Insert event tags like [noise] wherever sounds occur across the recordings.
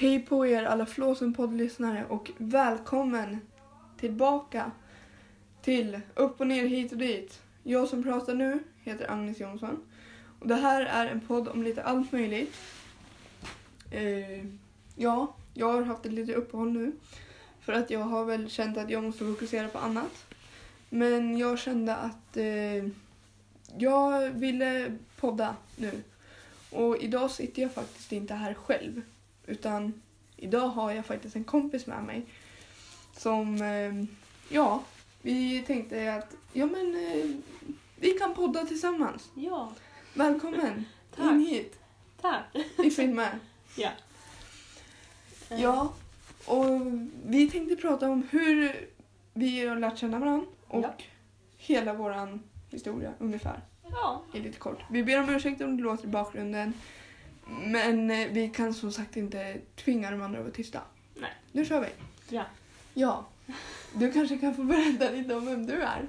Hej på er alla Flåsen-poddlyssnare och välkommen tillbaka till Upp och ner hit och dit. Jag som pratar nu heter Agnes Jonsson och det här är en podd om lite allt möjligt. Eh, ja, jag har haft ett litet uppehåll nu för att jag har väl känt att jag måste fokusera på annat. Men jag kände att eh, jag ville podda nu. Och idag sitter jag faktiskt inte här själv. Utan idag har jag faktiskt en kompis med mig. Som, eh, ja, vi tänkte att ja men eh, vi kan podda tillsammans. Ja, Välkommen [laughs] Tack. in hit tack. i filmen. [laughs] Ja. Eh, Ja, och vi tänkte prata om hur vi har lärt känna varandra och Ja. hela våran historia ungefär. Ja, i lite kort. Vi ber om ursäkt om det låter i bakgrunden. Men eh, vi kan som sagt inte tvinga de andra att vara tysta. Nej. Nu kör vi. Ja. Ja. Du kanske kan få berätta lite om vem du är.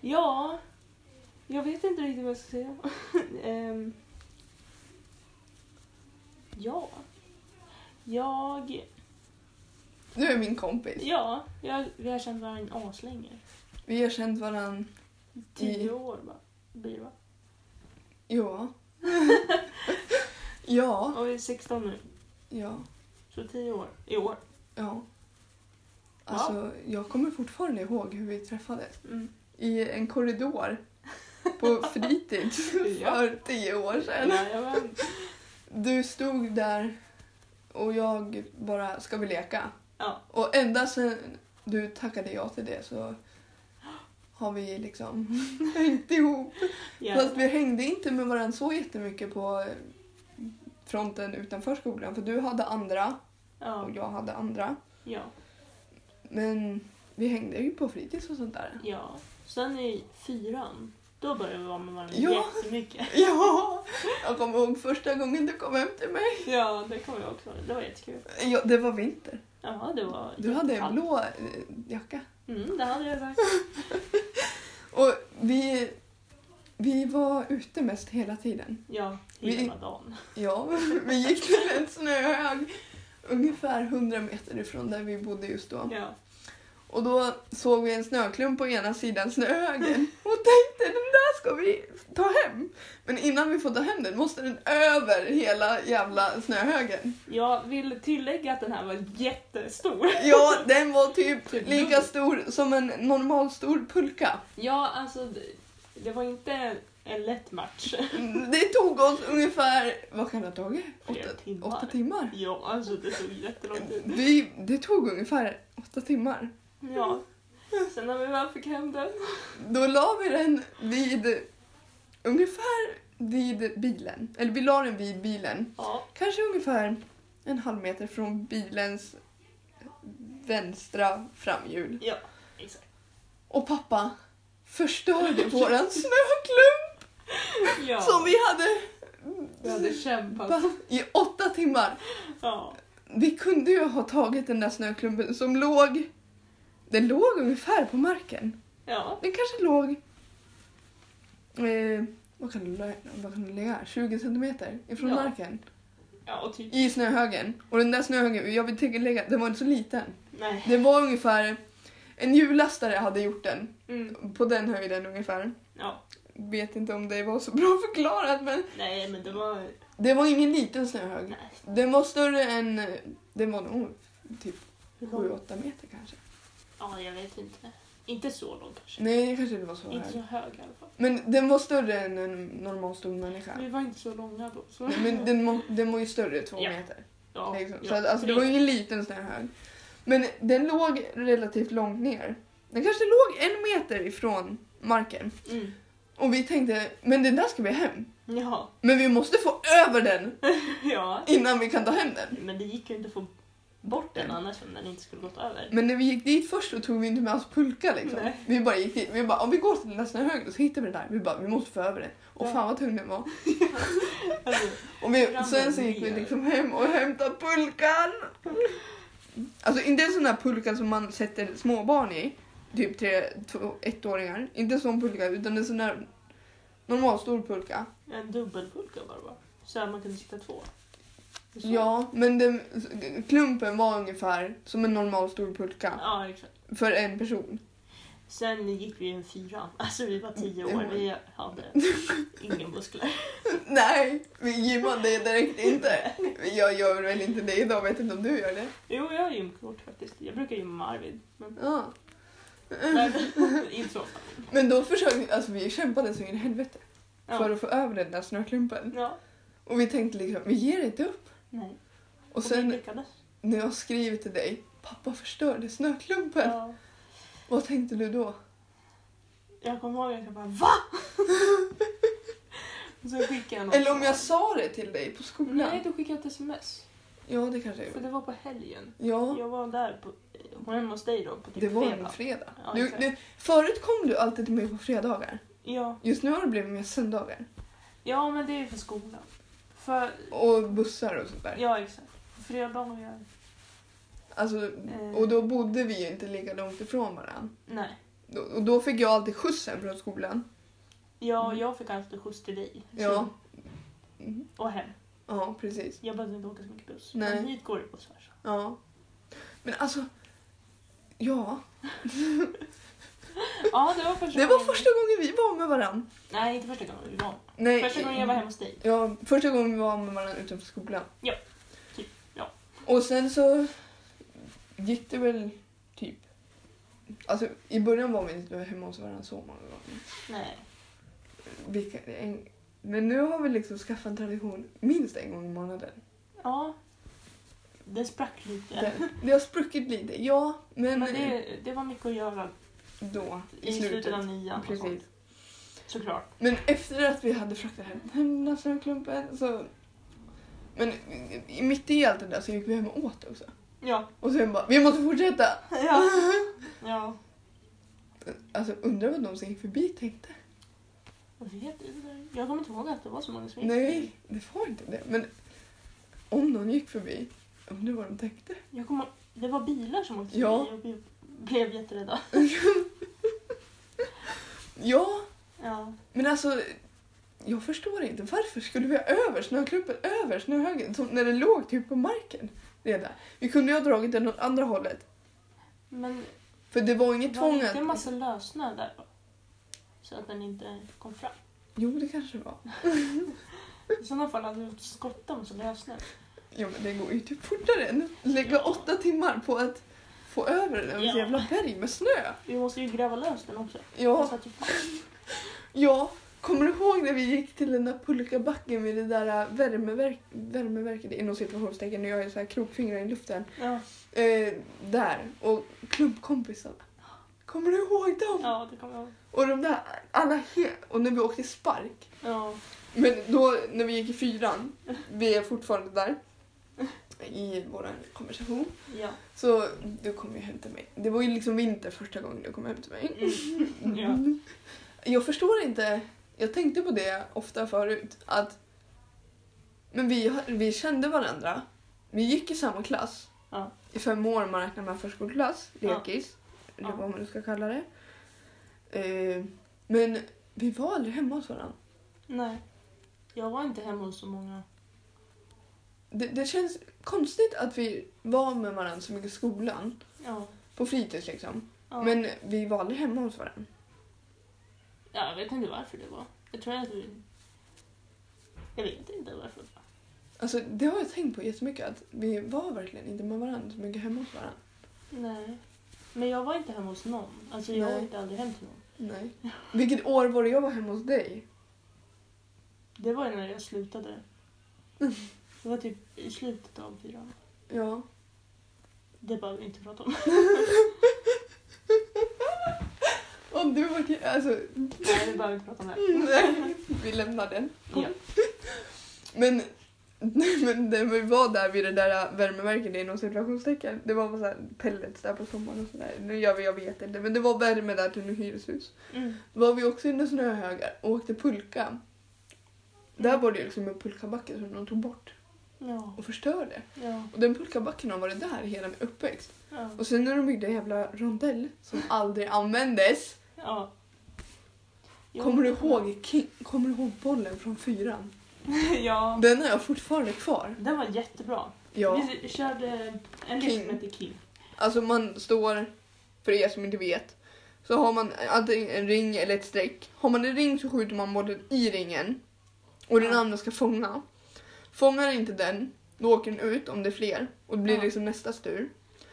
ja. Jag vet inte riktigt vad jag ska säga. [laughs] Ehm, ja. Jag... Du är min kompis. Ja, jag, vi har känt varandra aslänge. Vi har känt varandra, Tio I- år bara, blir det va? ja. [laughs] ja. Och vi är 16 nu, Ja. så 10 år. I år. Ja. Alltså, jag kommer fortfarande ihåg hur vi träffades. Mm. I en korridor. På [laughs] fritids Ja. för tio år sedan. Jajamän. Du stod där och jag bara, ska vi leka? Ja. Och ända sen du tackade ja till det så har vi liksom [laughs] hängt ihop. Ja. Fast vi hängde inte med varandra så jättemycket på fronten utanför skolan för du hade andra Ja. och jag hade andra. ja. Men vi hängde ju på fritids och sånt där. Ja. Sen i fyran, då började vi vara med varandra Ja. jättemycket. [laughs] Ja! Jag kommer ihåg första gången du kom hem till mig. Ja, det kommer jag också. Det var jättekul. Ja, det var vinter. Ja, det var Du hade en blå eh, jacka. Mm, det hade jag sagt. [laughs] Och vi, vi var ute mest hela tiden. Ja, Vi- hela dagen. [laughs] Ja, vi gick till en snöhög ungefär 100 meter ifrån där vi bodde just då. Ja. Och då såg vi en snöklump på ena sidan snöhögen och tänkte den där ska vi ta hem. Men innan vi får ta hem den måste den över hela jävla snöhögen. Jag vill tillägga att den här var jättestor. Ja, den var typ [laughs] Typ lika stor som en normal stor pulka. Ja, alltså det, var inte en lätt match. Det tog oss ungefär, vad kan det ha tagit? Åtta timmar. åtta timmar. Ja, alltså det tog jättelång tid. Vi, det tog ungefär åtta timmar. Ja. Sen när vi väl fick hem den. Då la vi den vid ungefär vid bilen. Eller vi la den vid bilen. Ja. Kanske ungefär en halv meter från bilens vänstra framhjul. Ja, exakt. Och pappa förstörde [laughs] våran snöklump Ja. som vi hade vi hade kämpat. i åtta timmar. Ja. Vi kunde ju ha tagit den där snöklumpen som låg... Den låg ungefär på marken. Ja. Den kanske låg... Eh, vad, kan det, vad kan ligga? 20 centimeter ifrån Ja. marken. Ja, och typ... I snöhögen. Och den där snöhögen, jag vill tänka lägga, den var inte så liten. Nej. Det var ungefär... En hjullastare hade gjort den. Mm. På den höjden ungefär. Ja. Vet inte om det var så bra [laughs] förklarat men... Nej, men det var... Det var ingen liten snöhög. Nej. Den var större än... Den var nog typ Hur lång? 7-8 meter kanske. Ja, jag vet inte. Inte så lång kanske. Nej, det kanske inte var så Inte så hög. hög i alla fall. Men den var större än en normal stor människa. Vi var inte så långa då. Så. Nej, Men den, må, den var ju större, två Ja. meter. ja, Liksom. Så att, alltså, det var ju ingen liten snöhög. Men den låg relativt långt ner. Den kanske låg en meter ifrån marken. Mm. Och vi tänkte, men den där ska vi hem. Ja. Men vi måste få över den [laughs] ja. innan vi kan ta hem den. Men det gick ju inte att få bort den annars om den inte skulle gått över. Men när vi gick dit först så tog vi inte med oss pulka liksom. Nej. Vi bara gick dit. Vi bara, om vi går till den där snöhögen så hittar vi den där. Vi bara, vi måste få över den. Och Ja. fan vad tung den var. [laughs] Alltså, Och vi, sen så gick vi liksom hem och hämtade pulkan. Alltså inte en sån där pulka som man sätter småbarn i. Typ tre, två, ettåringar. Inte en sån pulka utan en sån där normal stor pulka. en dubbelpulka bara? Så man kunde sitta två. Ja, men den, klumpen var ungefär som en normal stor pulka Ja, exakt. för en person. Sen gick vi i en fyra. Alltså vi var tio år. Vi hade inga muskler. [laughs] Nej, vi gymmade direkt inte. Jag gör väl inte det idag, vet inte om du gör det. Jo, jag har gymkort faktiskt. Jag brukar gymma med Arvid. Men, Ja. inte så. Men då försökte alltså vi kämpade så in i helvete Ja. för att få över den där snöklumpen. ja. Och vi tänkte liksom, vi ger inte upp. Nej. Och Och sen lyckades. när jag skriver till dig, pappa förstörde snöklumpen. Ja. Vad tänkte du då? Jag kommer ihåg att jag bara VA? [laughs] Så skickade jag Eller om jag sa det till dig på skolan? Nej, du skickade ett sms. Ja, det kanske jag För gjorde. det var på helgen. Ja, Jag var där på, hemma hos dig då på typ det var fredag. en fredag. Ja, Du, du, förut kom du alltid till mig på fredagar. Ja. Just nu har det blivit mer söndagar. ja, men det är ju för skolan. För, Och bussar och sånt där. ja exakt. Fredagar, Alltså, Eh. och då bodde vi ju inte lika långt ifrån varandra. nej. Och då fick jag alltid skjutsen från skolan. Ja, jag fick alltid skjuts till dig. Så- Ja. Och hem. Ja, precis. Jag behövde inte åka så mycket buss. Nej. Men hit går det bussar. så. Ja. Men alltså, ja. [laughs] [laughs] Ja, det var första Det var gången. första gången vi var med varandra. Nej, inte första gången vi var. Nej. Första gången jag var hemma hos dig. Ja, första gången vi var med varandra utanför skolan. Ja, typ, ja. Och sen så gick det väl typ... Alltså i början var vi inte hemma hos varandra så många gånger. Nej. Vilka, en, men nu har vi liksom skaffat en tradition minst en gång i månaden. Ja. Det sprack lite. Det, det har spruckit lite, ja. Men, Men det, det var mycket att göra då, i, i slutet, slutet. av nian Precis. Såklart. Men efter att vi hade fraktat hem den där snöklumpen så... Men i- mitt i allt det där så gick vi hem och åt också. Ja. Och sen bara, vi måste fortsätta! [laughs] Ja. ja. Alltså undrar vad de som gick förbi tänkte. Jag vet inte. Jag kommer inte ihåg att det var så många som gick. Nej, det var inte det. Men om någon gick förbi, undrar vad de tänkte. Jag kommer, det var bilar som åkte Ja. förbi blev, jätterädda. [laughs] Ja, Ja. men alltså jag förstår inte. Varför skulle vi ha över snöklumpen, över snöhögen, som när det låg typ på marken redan? Vi kunde ju ha dragit den åt andra hållet. Men För det var inget var det tvång inte att... en massa lössnö där då? Så att den inte kom fram. Jo, det kanske det var. [laughs] I sådana fall hade vi fått skotta med så lössnö. Ja, men det går ju typ fortare än att lägga åtta timmar på att få över en Ja. jävla berg med snö. Vi måste ju gräva lös den också. Ja, ja. Kommer du ihåg när vi gick till den där pulkabacken vid det där äh, värmeverk, värmeverket inom situationstecken när jag är så här krokfingrar i luften? Ja. Eh, där. Och klubbkompisarna. Kommer du ihåg dem? ja, det kommer jag ihåg. Och de där, alla Och när vi åkte spark. Ja. Men då när vi gick i fyran, vi är fortfarande där i vår konversation. Ja. Så du kom ju hem till mig. Det var ju liksom vinter första gången du kom hem till mig. Mm. [laughs] Ja. Jag förstår inte. Jag tänkte på det ofta förut. Att men vi, vi kände varandra. Vi gick i samma klass. Ja. I fem år om man räknar med förskoleklass. Ja. Lekis. Eller Ja. vad man nu ska kalla det. Eh, men vi var aldrig hemma hos varandra. Nej. Jag var inte hemma hos så många. Det, det känns konstigt att vi var med varandra så mycket i skolan. Ja. På fritids liksom. ja. Men vi var aldrig hemma hos varandra. Ja, jag vet inte varför det var. Jag tror att vi... Jag vet inte varför. Alltså, det har jag tänkt på jättemycket. Att vi var verkligen inte med varandra så mycket hemma hos varandra. Nej. Men jag var inte hemma hos någon. Alltså jag Nej. åkte aldrig hem till någon. Nej. [laughs] Vilket år var det jag var hemma hos dig? Det var när jag slutade. [laughs] Det var typ i slutet av fyran. Ja. Det behöver vi inte prata om. [laughs] Och du var... Alltså, Nej, vi behöver inte prata om det. [laughs] nej. Vi lämnar den. Ja. Men, [laughs] men när vi var där vid det där värmeverket inom situationstecken. Det var bara så här pellets där på sommaren och sådär. Vi, jag vet inte. Men det var värme där till en hyreshus. Mm. Då var vi också inne i snöhögar och åkte pulka. Där var det ju liksom en pulkabacke som de tog bort Ja. och förstörde. Ja. Och den pulkabacken har varit där hela min uppväxt. Ja. Och sen när de byggde en jävla rondell som aldrig användes. ja. Jo, Kommer du ihåg, kommer du ihåg bollen från fyran? [laughs] ja. Den har jag fortfarande kvar. Den var jättebra. Ja. Vi körde en lek som hette King. Alltså man står, för er som inte vet, så har man antingen en ring eller ett streck. Har man en ring så skjuter man bollen i ringen och den andra ska fånga. Fångar inte den, då åker den ut om det är fler och det blir Ja. liksom nästa tur.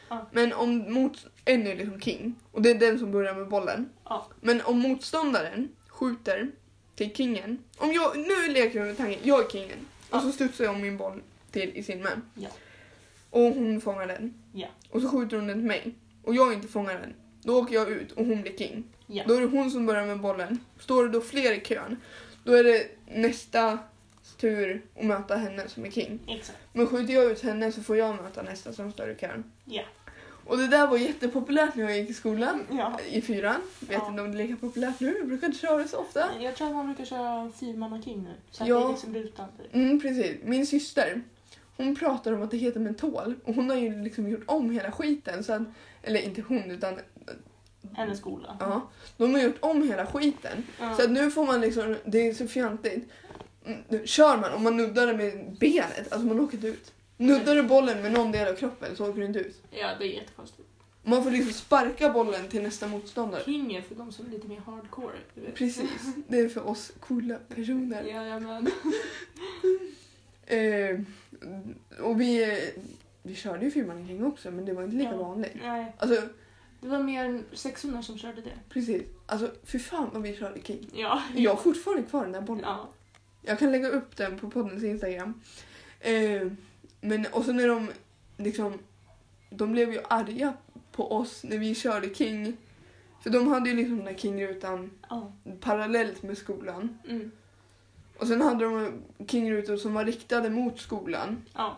Ja. Men om mot, en är liksom king och det är den som börjar med bollen. Ja. Men om motståndaren skjuter till kingen, om jag, nu leker vi med tanken, jag är kingen och så studsar jag min boll till i sin man. Och hon fångar den. Och så skjuter hon den till mig. Och jag inte fångar den. Då åker jag ut och hon blir king. Då är det hon som börjar med bollen. Står det då fler i kön, då är det nästa tur att möta henne som är king. Exakt. Men skjuter jag ut henne så får jag möta nästa som står i kön. Ja. Och det där var jättepopulärt när jag gick i skolan. Ja. I fyran. Vet Ja. inte om det är lika populärt nu. Jag brukar inte köra det så ofta. Jag tror att man brukar köra fyrmanna King nu. Så Ja. det är liksom rutan. typ. Mm, precis. Min syster, hon pratar om att det heter mentol. Och hon har ju liksom gjort om hela skiten. Så att, eller inte hon, utan Hennes skola. ja. De har gjort om hela skiten. Ja. Så att nu får man liksom, det är så fjantigt. Nu Kör man och man nuddar det med benet, alltså man åker inte ut. Nuddar du bollen med någon del av kroppen så åker du inte ut. ja, det är jättekonstigt. Man får liksom sparka bollen till nästa motståndare. King är för de som är lite mer hardcore. Du vet. Precis, [laughs] det är för oss coola personer. Jajamän. [laughs] Eh, och vi, vi körde ju fyrmannaking också men det var inte lika Ja. vanligt. Nej, Alltså det var mer än 600 som körde det. precis, alltså fy fan vad vi körde king. Ja. Jag har fortfarande kvar den där bollen. Ja. Jag kan lägga upp den på poddens Instagram. Eh, men och så när de liksom, de blev ju arga på oss när vi körde King. För de hade ju liksom den där King-rutan Ja. parallellt med skolan. Mm. Och sen hade de King-rutor som var riktade mot skolan. Ja.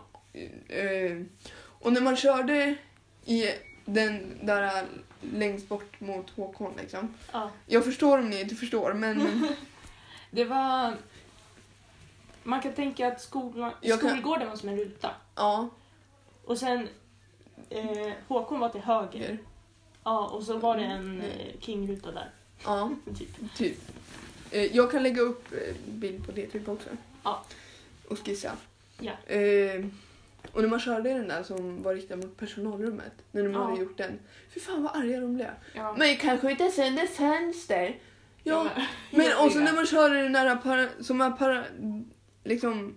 Eh, och när man körde i den där längst bort mot Håkon liksom. ja. Jag förstår om ni inte förstår men [laughs] Det var... Man kan tänka att skolan, Jag kan- skolgården var som en ruta. ja. Och sen eh, Håkon var till höger. Ja, och så var det en eh, King-ruta där. Ja. [laughs] Typ. Typ. Eh, jag kan lägga upp eh, bild på det typ också. Ja. Och skissa. Ja. Eh, och när man körde den där som var riktad mot personalrummet, när de Ja. hade gjort den. Fy fan vad arga de blev. Ja. Men kanske inte sönder fönster. Ja, men- [laughs] och så ja. när man körde den där para, som är para, liksom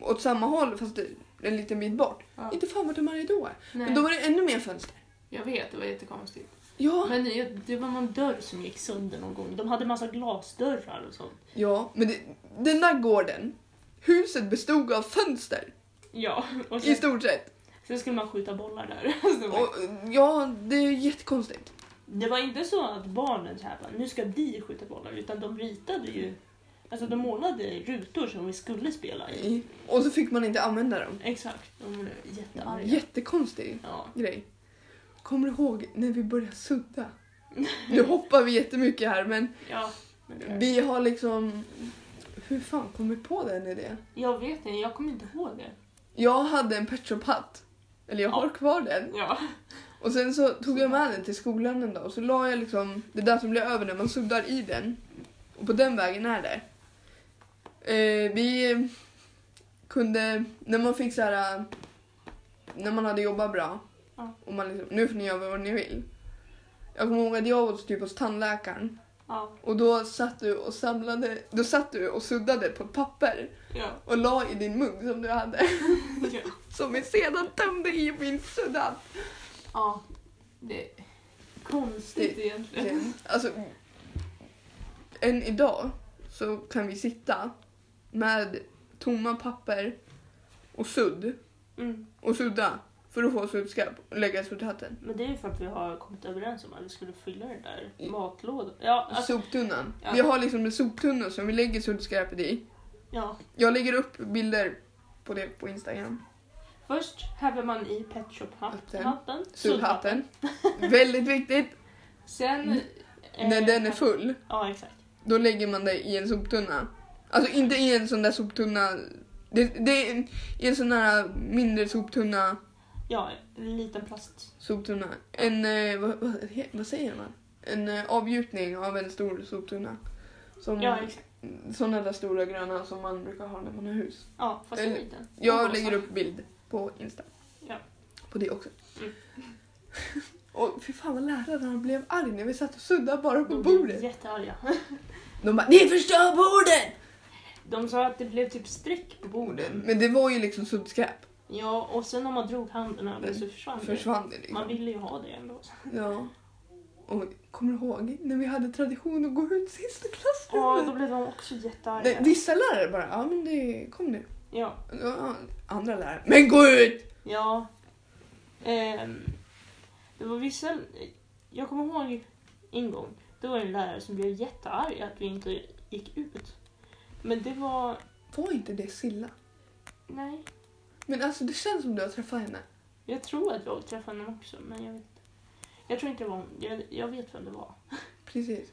åt samma håll fast en liten bit bort. Ja. Inte fan vart de arga då. Nej, Men då var det ännu mer fönster. Jag vet, det var jättekonstigt. Ja, Men det- var någon dörr som gick sönder någon gång. De hade massa glasdörrar och sånt. ja men det, den där gården, huset bestod av fönster Ja, och i sen, stort sett. sen skulle man skjuta bollar där. [laughs] Och, ja, det är jättekonstigt. Det var inte så att barnen så här, bara, nu ska vi skjuta bollar, utan de ritade ju, alltså de målade rutor som vi skulle spela i. Och så fick man inte använda dem. Exakt, de blev jättearga. Jättekonstig Ja. grej. Kommer du ihåg när vi började sudda? [laughs] Nu hoppar vi jättemycket här men ja. men vi har liksom... Hur fan kom vi på den idén? Jag vet inte, jag kommer inte ihåg det. Jag hade en Pet Shop hatt. Eller jag Ja. har kvar den. Ja. Och sen så tog jag med den till skolan en dag och så la jag liksom det där som blir över när man suddar i den. Och på den vägen är det. Eh, vi kunde, när man fick så här, när man hade jobbat bra Ja. och man liksom, nu får ni göra vad ni vill. Jag kommer ihåg att jag var typ hos tandläkaren Ja. och då satt du och samlade, då satt du och suddade på ett papper Ja. och la i din mugg som du hade. [laughs] [laughs] Som vi sedan tömde i min sudda. ja. Det är konstigt egentligen. Alltså, än idag så kan vi sitta med tomma papper och sudd Mm. och sudda för att få suddskräp och lägga suddhatten. Men det är ju för att vi har kommit överens om att vi skulle fylla den där matlådan. Ja, alltså, Soptunnan. Ja. Vi har liksom en soptunna som vi lägger suddskräpet i. ja. Jag lägger upp bilder på det på Instagram. Först häver man i Pet Shop Hatten. hatten. hatten Suddhatten. Väldigt viktigt. Sen... eh, När den är full, Ja, exakt. då lägger man det i en soptunna. Alltså inte i en sån där soptunna. Det, det är en, i en sån här mindre soptunna. Ja, en liten plast. Soptunna. En, eh, vad, vad, säger man? En eh, avgjutning av en stor soptunna. Som, Ja, exakt. Sådana där stora gröna som man brukar ha när man har hus. Ja, fast en liten. Jag lägger upp bild på Insta. Ja. På det också. Mm. [laughs] och fy fan vad lärarna blev arg när vi satt och suddade bara på De blev bordet. jättearga. De bara Ni förstör borden! De sa att det blev typ streck på borden. Men det var ju liksom suddskräp. Ja, och sen när man drog handen över så försvann det. Försvann det liksom. Man ville ju ha det ändå. Ja. Och kommer du ihåg när vi hade tradition att gå ut sist i Ja, klassrummet? då blev de också jättearga. Nej, vissa lärare bara, ja men det, kom nu. Ja, Andra lärare, men gå ut! ja. Ehm, det var vissa... Jag kommer ihåg en gång, det var en lärare som blev jättearg att vi inte gick ut. Men det var... Var inte det Silla? Nej, Men alltså det känns som du har träffat henne. jag tror att jag träffade honom också, men jag vet inte. Jag tror inte det var hon. Jag, jag vet vem det var. Precis.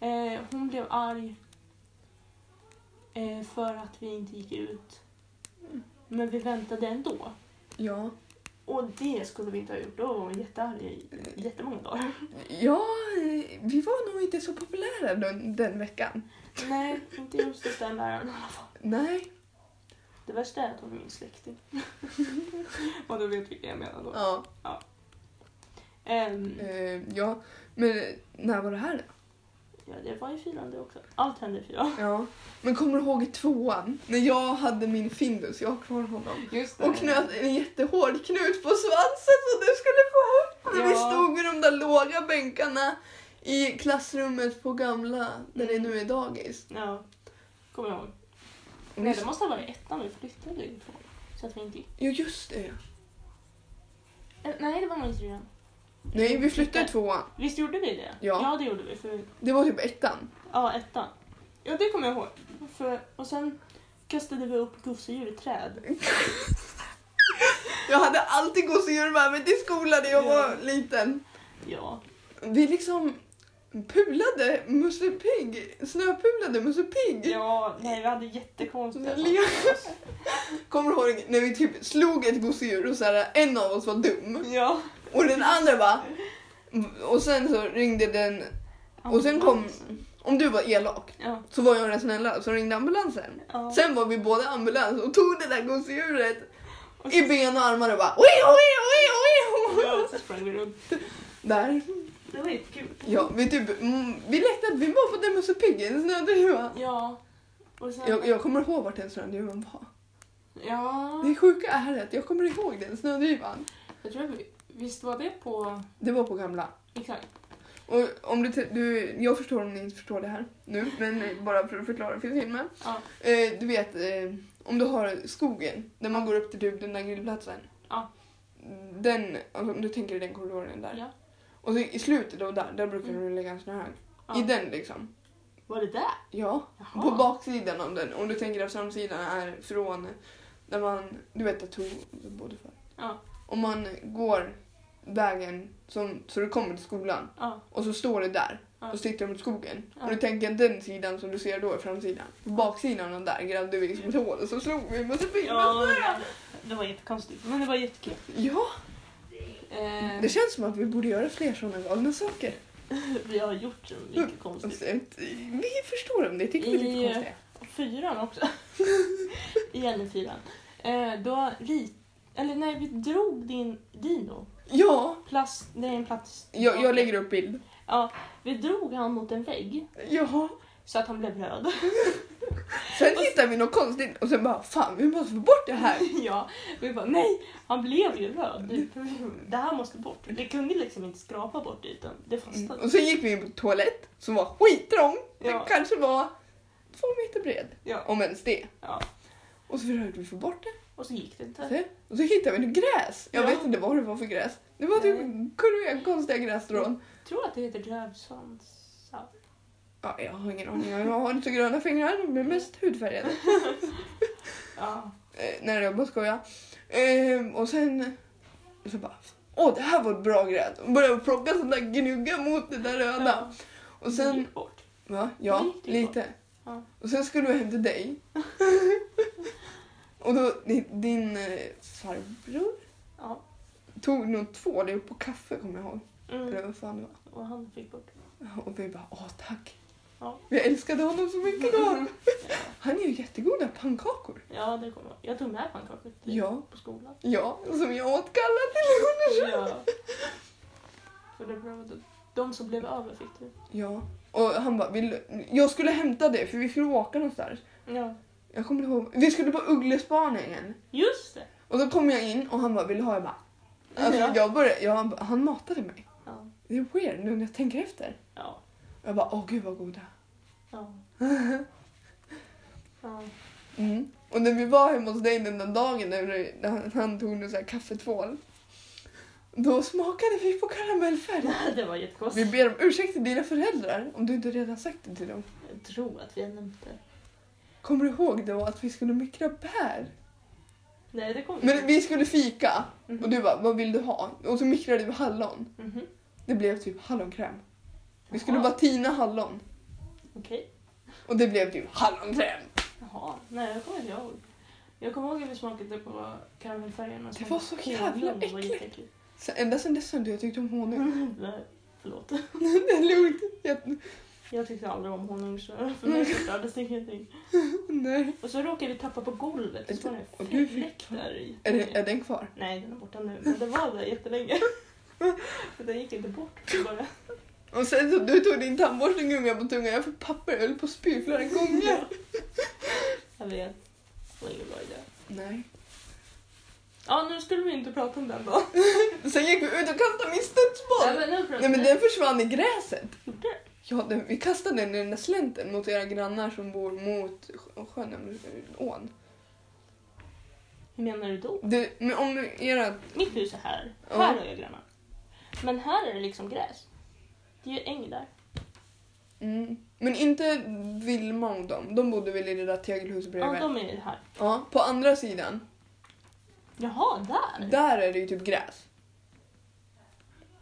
Eh, hon blev arg eh, för att vi inte gick ut. Men vi väntade ändå. Ja. Och det skulle vi inte ha gjort. Då var hon jättearg i jättemånga dagar. Ja, vi var nog inte så populära den, den veckan. Nej, inte just hos den läraren i alla fall. Nej. Det värsta är att hon är min släkting. [laughs] Och du vet vilka jag menar då. Ja. Ehm, Eh, ja, men när var det här då? ja, det var i fyran det också. Allt hände i fyran. Ja. Men kommer du ihåg i tvåan? När jag hade min Findus, jag har kvar honom. Just Och knöt en jättehård knut på svansen så du skulle få upp. När vi Ja. stod vid de där låga bänkarna i klassrummet på gamla, där det Mm. nu är dagis. Ja, kommer jag ihåg. Nej, det måste ha varit ettan vi flyttade ju ifrån. Så att vi inte gick. Jo, just det. Eh, Nej, det var nog i trean. Nej, vi flyttade tvåan. Visst gjorde vi det? Ja. Ja, det gjorde vi. För, Det var typ ettan. ja, ettan. Ja, det kommer jag ihåg. För, och sen kastade vi upp gosedjur i träd. [laughs] Jag hade alltid gosedjur med mig till skolan när jag var liten. Ja. Vi liksom pulade Musse Pigg, snöpulade Musse Pigg. Ja, nej, vi hade jättekonstiga saker. Kommer du ihåg när vi typ slog ett gosedjur och så här, en av oss var dum Ja. och den andra bara... Och sen så ringde den... Och sen kom... Om du var elak Ja. så var jag den snälla så ringde ambulansen. ja. Sen var vi båda ambulans och tog det där gosedjuret i ben och armar och bara oi, oi, oi, oi, Ja, oi. så sprang vi runt. Där. Det var jättekul. Ja, vi typ... Mm, vi lekte att vi var på den Musse Pigg i en snödriva. Ja. Och sen... Jag, jag kommer ihåg vart den snödrivan var. Ja. Det sjuka är att jag kommer ihåg den snödrivan. Jag tror vi... Visst var det på... Det var på gamla. Exakt. Och om du, du, jag förstår om ni inte förstår det här nu, men bara för att förklara för filmen. Ja. Eh, du vet, eh, om du har skogen där man går upp till typ den där grillplatsen. Ja. Den, alltså, om du tänker i den korridoren där. Ja. Och så i slutet då där, där brukar Mm. du lägga en snöhög. ja. I den liksom. Var det där? Ja, Jaha. på baksidan av den. Om du tänker att framsidan är från där man, du vet att tog både för. Ja. Om man går vägen som, så du kommer till skolan Ja. och så står det där Ja. och siktar mot skogen. Ja. Och du tänker att den sidan som du ser då är framsidan. På baksidan av där grävde vi liksom ett hål och så slog vi med spinn. Ja, det- var jättekonstigt. Men det var jättekul. ja, det känns som att vi borde göra fler sådana galna saker. [laughs] vi har gjort så mycket [laughs] konstigt. Alltså, Vi förstår om det, tycker vi är I- lite konstiga. Fyran också. [laughs] Igen i fyran. Eh, då rit... Eller nej, vi drog din dino. Ja, Plast... Det är en plats... jag, jag lägger upp bild. Ja, vi drog han mot en vägg Ja. så att han blev röd. Sen hittade vi något konstigt och sen bara fan vi måste få bort det här. [laughs] ja, vi bara nej, han blev ju röd. Det, det här måste bort. Det kunde liksom inte skrapa bort det utan det Mm. fastnade. Och sen gick vi in på toalett som var skittrång. Den Ja. kanske var två meter bred. Ja. Om ens det. ja. Och så försökte vi få bort det. Och så gick det inte. Så, och så hittade vi något gräs. Jag Ja. vet inte vad det var för gräs. Det var typ Nej. kurviga konstiga grässtrån. Jag tror att det heter drövsvansar. Ja, jag har ingen aning. Jag har inte så gröna fingrar. De är mest hudfärgade. [laughs] Ja. Eh, nej, jag bara skojar. Eh, och sen så bara Åh, det här var ett bra gräs. Och började plocka sån där gnugga mot det där röda. ja. Och Det sen gick bort. Va? Ja, Det gick det lite. Ja. Och sen skulle vi hem till dig. [laughs] och då din, din eh, farbror Ja. tog nog tvål upp på kaffe kommer jag ihåg. Mm. Eller vad fan det var. Och han fick bort det. Och vi bara åh tack. Ja. Jag älskade honom så mycket då. Ja. Han gör jättegoda pannkakor. ja, det kommer jag Jag tog med pannkakor till Ja. på skolan. Ja, som jag åt kalla till lunch. Ja. För det var de som blev över fick du. Ja. Och han bara, vill jag skulle hämta det för vi skulle åka någonstans. Ja. Jag kommer ihåg, vi skulle på Ugglespaningen. Just det. Och då kom jag in och han bara, vill du ha? Jag bara, alltså, Ja. jag började, jag, han matade mig. Ja. Det är weird nu när jag tänker efter. Ja. Jag bara, åh gud vad goda. Ja. [laughs] ja. Mm. Och när vi var hemma hos dig den där dagen när, när han, han tog en här kaffetvål. Då smakade vi på karamellfärg. [laughs] Det var Vi jättekonstigt. ber om ursäkt till dina föräldrar om du inte redan sagt det till dem. Jag tror att vi har nämnt det. Kommer du ihåg då att vi skulle mikra bär? Nej, det kommer Men vi skulle fika Mhm. och du bara, vad vill du ha? Och så mikrade vi hallon. Mhm. Det blev typ hallonkräm. Vi skulle Jaha. bara tina hallon. Okej. Och det blev typ hallonkräm. Jaha. Nej, jag kommer inte ihåg. Jag kommer ihåg att vi smakade på karamellfärgerna. Det var så jävla äckligt. Så ända sedan dess har jag tyckt om honung. [laughs] Nej, förlåt. [laughs] det är lugnt. Jag, Jag tyckte aldrig om honung så för mig förstördes ingenting. [laughs] nej. Och så råkade vi tappa på golvet. Så var det Och fläck där i. Är, det, är den kvar? Nej, den är borta nu. Men den var där jättelänge. För den gick inte bort. Bara. Och sen så du tog din tandborste och gunga på tungan. Jag fick papper jag höll på att spy flera gånger. [laughs] Jag vet. Det var ingen bra idé. Nej. Ja, nu skulle vi inte prata om den då. [laughs] Sen gick vi ut och kastade min Nej, studsboll. men nu pratar Nej men den försvann i gräset. Gjorde? Ja, den, vi kastade den i den där slänten mot era grannar som bor mot sjö- sjön, ån. Hur menar du då? Det, men om era... Mitt hus är här. Ja. Här har jag grannar. Men här är det liksom gräs. Det är ju äng där. Mm, men inte Vilma och dem. De bodde väl i det där tegelhuset Ja, bredvid. de är här. Ja, på andra sidan. Jaha, där? Där är det ju typ gräs.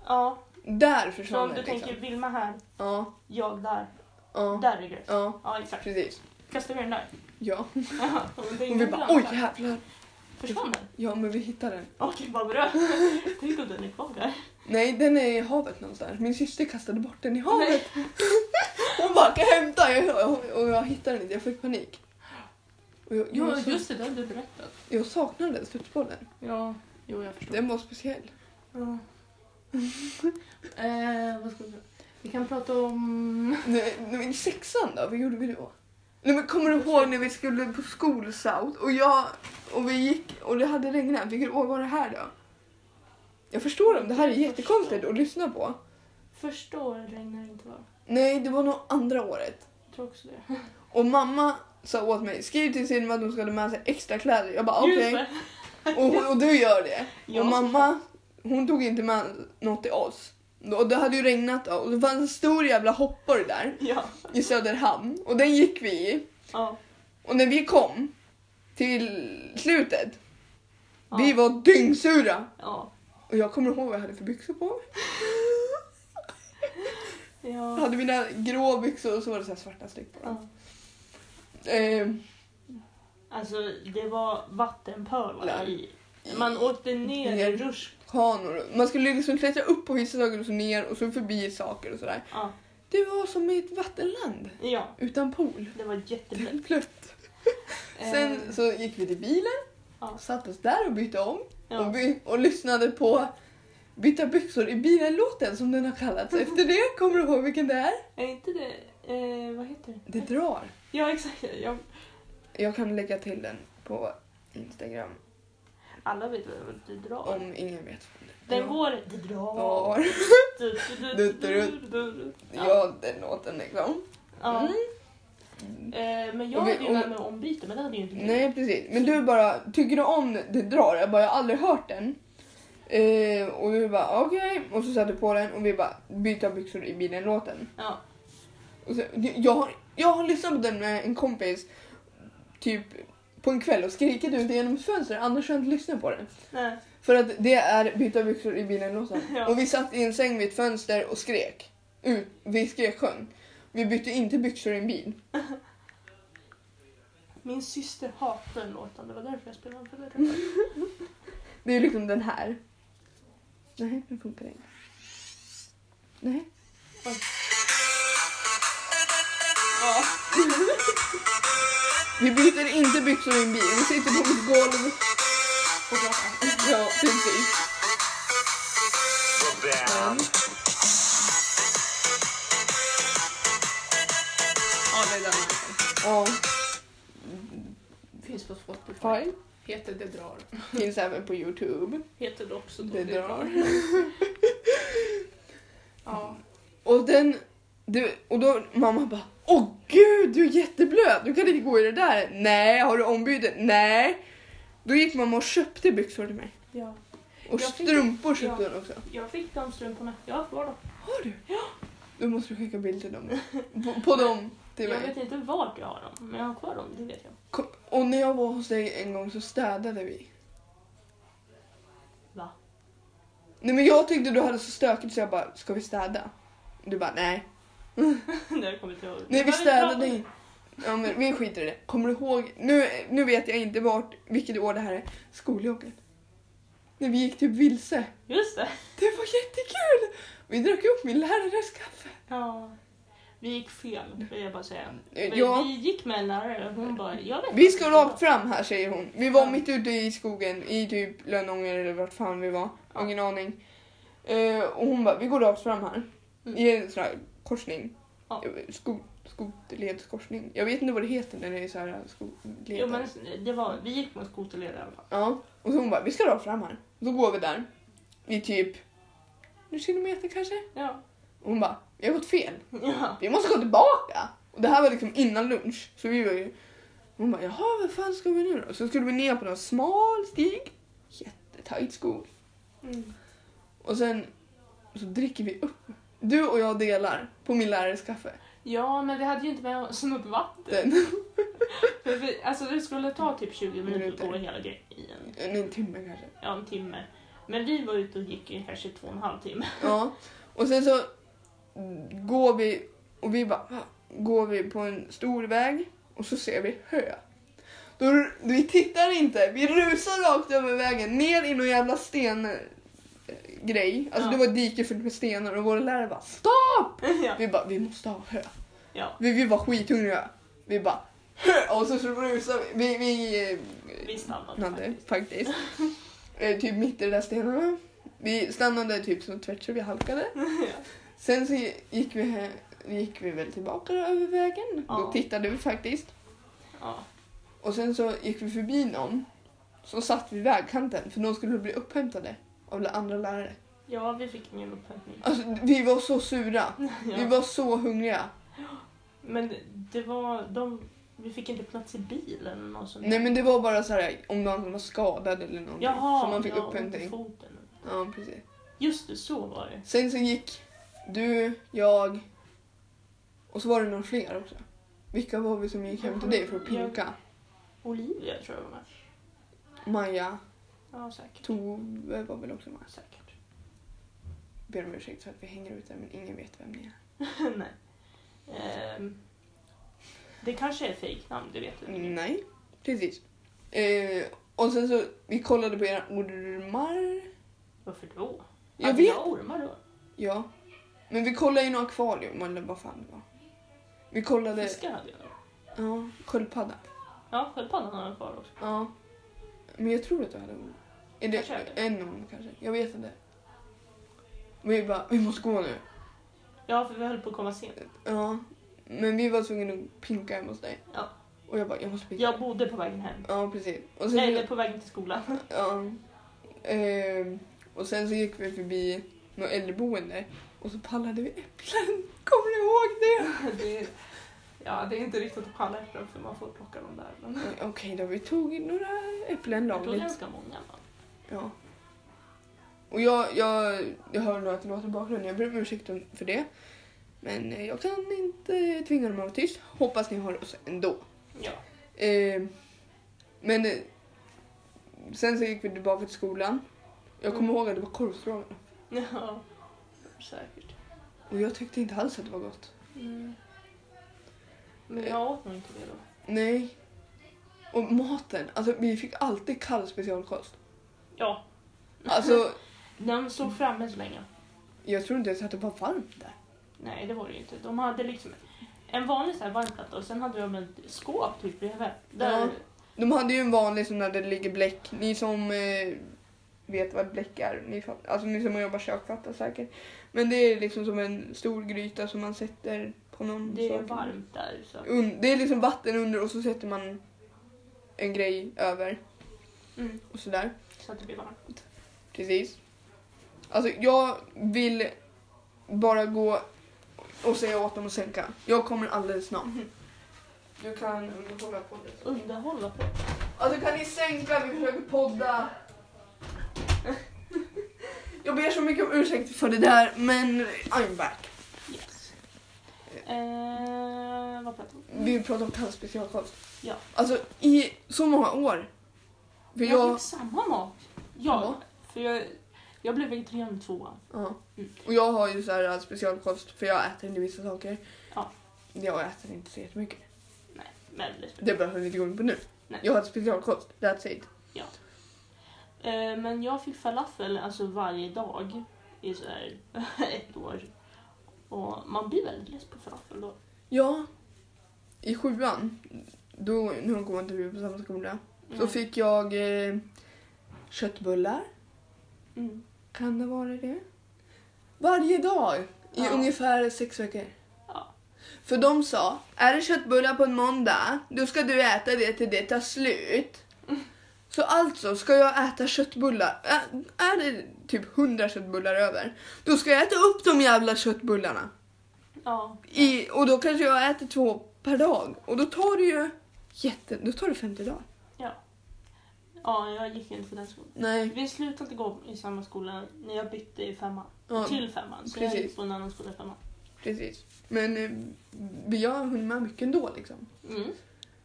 Ja, Där så försvann om du liksom. tänker Vilma här, Ja, jag där. ja, Där är gräs. ja, Ja, exakt. precis. Kastar vi den där? Ja. [laughs] Jaha, och det är Och vi ingen bara oj jävlar. Försvann den? Ja, men vi hittade den. Okej, vad bra. [laughs] Tänk om den är kvar där. Nej, den är i havet någonstans. Min syster kastade bort den i havet. [laughs] Hon bara, kan jag hämta? Jag, och jag hittade den inte, jag fick panik. Och jag, jag, Ja, sa- just det, det har du berättat. jag saknade studsbollen. Ja, jo jag förstår. Den var speciell. Ja. [laughs] eh, vad ska vi Vi kan prata om... Nej, nej, I sexan då, vad gjorde vi då? Nej, men kommer du ihåg när vi skulle på skolscout och jag och vi gick och det hade regnat? Vilket år var det här då? Jag förstår om det här är jättekonstigt att lyssna på. Första året regnade det inte va? Nej, det var nog andra året. Jag tror också det. [laughs] Och mamma sa åt mig, skriv till Silma att hon ska ha med sig extra kläder. Jag bara okej. Det. Och, och du gör det. Ja, [laughs] och mamma, hon tog inte med något till oss. Och det hade ju regnat. Och det fanns en stor jävla hoppborg där [laughs] Ja. i Söderhamn. Och den gick vi i. Ja. Och när vi kom till slutet, ja. vi var dyngsura. Ja. Och jag kommer ihåg vad jag hade för byxor på mig. Jag Ja. hade mina grå byxor och så var det så svarta streck på ja. dem. Eh, Alltså det var vattenpölar i. Man åkte ner i Ner. rutschkanor. kanor. Man skulle liksom klättra upp på vissa saker och så ner och så förbi saker och sådär. Ja. Det var som i ett vattenland ja, utan pool. det var jätteblött. Blött. Sen Eh, så gick vi till bilen, Ja. satt oss där och bytte om ja. och, vi, och lyssnade på Byta byxor i bilen-låten som den har kallats. [laughs] Efter det, kommer du ihåg vilken det är? Är inte det... Eh, vad heter det? Det drar. Ja, exakt. Jag, Jag kan lägga till den på Instagram alla vet vad det drar. om ingen vet. vad det är. Den går... Det drar. Ja, den låten liksom. Ja. Mm. Eh, men jag Och vi- hade ju med mig ombyte, men det hade ju inte du. Nej precis, men du bara, tycker du om Det drar? Jag bara, jag har aldrig hört den. Eh, och vi bara okej, och så satte på den och vi bara byta byxor i bilen-låten. Ja. Och så, jag, har, jag har lyssnat på den med en kompis typ på en kväll och skrikit ut genom ett fönster, annars har jag inte lyssnat på den. Nej. För att det är byta byxor i bilen-låten. [laughs] Ja. Och vi satt i en säng vid ett fönster och skrek. Ut, vi skrek sjöng. Vi bytte inte byxor i en bil. [laughs] Min syster hatar den låten, det var därför jag spelade den för dig. [laughs] Det är liksom den här. Nej, den funkar inte. Nej. Oj. Ja. Vi byter inte byxor i en bil. Vi sitter på mitt golv. Och. Ja, precis. Finns på Spotify. Heter Det drar. Finns även på Youtube. Heter det också då. Det drar. [laughs] Ja. Och den... Du, och då mamma bara Åh gud, du är jätteblöt. Du kan inte gå i det där. Nej, har du ombyte? Nej. Då gick mamma och köpte byxor till mig. Ja. Och Jag fick- strumpor köpte ja. hon också. Jag fick de strumporna. Jag har kvar dem. Har du? Ja. Då måste du skicka bild till dem. På, [laughs] på dem till Jag mig. vet inte vart jag har dem, men jag har kvar dem, det vet jag. Kom- Och när jag var hos dig en gång så städade vi. Va? Nej men jag tyckte du hade så stökigt så jag bara, ska vi städa? Du bara, nej. [laughs] Det kommer inte ihåg. Nej vi städade inte. Ja men vi skiter i det. Kommer du ihåg, nu, nu vet jag inte vart, vilket år det här är, skoljoggen. När vi gick typ vilse. Just det. Det var jättekul! Vi drack upp min lärares kaffe. Ja. Vi gick fel, vill jag bara säga. Eh, Men ja. Vi gick med en lärare och hon bara, jag vet Vi ska rakt fram här säger hon. Vi var Ja. mitt ute i skogen i typ Lönånger eller vart fan vi var. Jag har ingen aning. Eh, och hon bara, vi går rakt fram här. Mm. I en sån här korsning. Ja. Eh, Sko, skoterledskorsning. Jag vet inte vad det heter när det är så här. Jo men det var, vi gick med skoterled i alla fall. Ja, och så hon bara, vi ska rakt fram här. Så går vi där. I typ en kilometer kanske. Ja. Och hon bara, vi har gått fel. Ja. Vi måste gå tillbaka. Och det här var liksom innan lunch. Så vi var ju... Hon bara, jaha vad fan ska vi nu då? Så skulle vi ner på någon smal stig. Jättetajt skog. Mm. Och sen så dricker vi upp. Du och jag delar på min lärares kaffe. ja, men vi hade ju inte med oss något vatten. [laughs] För vi, alltså det skulle ta typ 20 minuter att gå hela grejen. En, en timme kanske. Ja, en timme. Men vi var ute och gick i kanske två och en halv timme. Ja. Och sen så går vi och vi bara, "Va?" går vi på en stor väg och så ser vi hö. Då, vi tittar inte, vi rusar rakt över vägen ner i någon jävla sten eh, grej. Alltså Ja. det var ett dike fullt med stenar och våra lärare bara stopp! [laughs] ja. Vi bara, vi måste ha hö. ja. Vi, vi var skithungriga. Vi bara hö! Och så, så rusar vi. Vi, vi eh, Vi stannade faktiskt. faktiskt. [laughs] Eh, typ mitt i de där stenarna. Vi stannade typ så tvärt så vi halkade. [laughs] ja. Sen så gick vi, gick vi väl tillbaka över vägen. Ja. Då tittade vi faktiskt. ja. Och sen så gick vi förbi någon som satt vid vägkanten för de skulle bli upphämtade av andra lärare. Ja, vi fick ingen upphämtning. Alltså vi var så sura. [laughs] Vi Ja. var så hungriga. Men det- var, de, vi fick inte plats i bilen eller något sånt. Nej men det var bara så här om någon var skadad eller någonting. Jaha, så man fick ja, upphämtning. foten. Ja precis. Just det, så var det. Sen så gick du, jag och så var det några fler också. Vilka var vi som gick hem till dig för att pinka? Olivia tror jag var med. Maja, Ja, säkert. Tove var väl också med. Säkert. Ber om ursäkt för att vi hänger ut där men ingen vet vem ni är. [laughs] Nej. Ehm, det kanske är fejknamn, det vet du. Nej, precis. Eh, och sen så, vi kollade på era ormar. Varför då? Jag Hade vet. jag ormar då? Ja. Men vi kollade i något akvarium eller vad fan det var. Vi kollade, Fiskar hade jag då. ja, sköldpadda. Ja, sköldpaddan har jag kvar också. Ja. Men jag tror att du hade orm. Är det Kanske är det. en orm kanske? Jag vet inte. Vi bara, vi måste gå nu. Ja, för vi höll på att komma sent. Ja. Men vi var tvungna att pinka hemma hos dig. Ja. Och jag bara, jag måste pinka. Jag bodde på vägen hem. Ja, precis. Och sen, Nej, eller på vägen till skolan. Ja. Ehm, och sen så gick vi förbi något äldreboende och så pallade vi äpplen. [laughs] Kommer ni ihåg det? [laughs] Det ja, det är inte riktigt att palla äpplen för man får plocka dem där. Men... Eh, Okej då, vi tog några äpplen Jag tog ganska många. va? Ja. Och jag, jag, jag hör nog att det låter i bakgrunden, jag ber om ursäkt för det. Men eh, jag kan inte tvinga dem att vara tyst. Hoppas ni har oss ändå. Ja. Ehm, men eh, sen så gick vi tillbaka till skolan. Jag kommer Mm. ihåg att det var korvstroganoff. Ja, säkert. Och jag tyckte inte alls att det var gott. Mm. Men jag åt nog inte det då. Nej. Och maten, alltså vi fick alltid kall specialkost. Ja, Alltså, [laughs] den stod framme så länge. jag tror inte ens att det var varmt där. Nej, det var det ju inte. De hade liksom en vanlig så här varmplatta och sen hade de ett skåp typ bredvid. Där, Ja. De hade ju en vanlig sån där det ligger bläck. Ni som eh, vet vad bläck är, ni, fatt- alltså ni som jobbar kök fattar säkert. Men det är liksom som en stor gryta som man sätter på någon Det är sak. varmt där. Så. Un- det är liksom vatten under och så sätter man en grej över Mm, och sådär. så att det blir varmt. Precis. Alltså jag vill bara gå och säga åt dem att sänka. Jag kommer alldeles snart. Du kan underhålla på det. Underhålla på. Alltså kan ni sänka? Vi försöker podda. Jag ber så mycket om ursäkt för det där men I'm back. Yes. Eh, vad pratar vi om? Vi pratar om kall specialkost. Ja. Alltså i så många år. För Jag jag... fick samma mat. Ja, Ja. för jag, jag blev vegetarian tvåan. Ja. Mm. Och jag har ju så här specialkost för jag äter inte vissa saker. Ja. Jag äter inte så jättemycket. Nej, men det Det behöver vi inte gå in på nu. Nej. Jag har ett specialkost, that's it. Eh, men jag fick falafel alltså varje dag i så här [laughs] ett år. Och man blir väldigt less på falafel då. Ja, i sjuan, då, nu går inte vi på samma skola, så Mm. fick jag eh, köttbullar. Mm. Kan det vara det? Varje dag i Ja. ungefär sex veckor. Ja. För de sa, är det köttbullar på en måndag, då ska du äta det till det tar slut. Så alltså ska jag äta köttbullar, Ä- är det typ 100 köttbullar över, då ska jag äta upp de jävla köttbullarna. Ja. I, och då kanske jag äter två per dag. Och då tar det ju jätte, då tar det 50 dagar. ja, jag gick inte på den skolan. Nej. Vi slutade gå i samma skola när jag bytte i femman. Ja, Till femman. Så jag precis. gick på en annan skola i femman. precis. Men eh, vi har hunnit med mycket ändå liksom. Mm.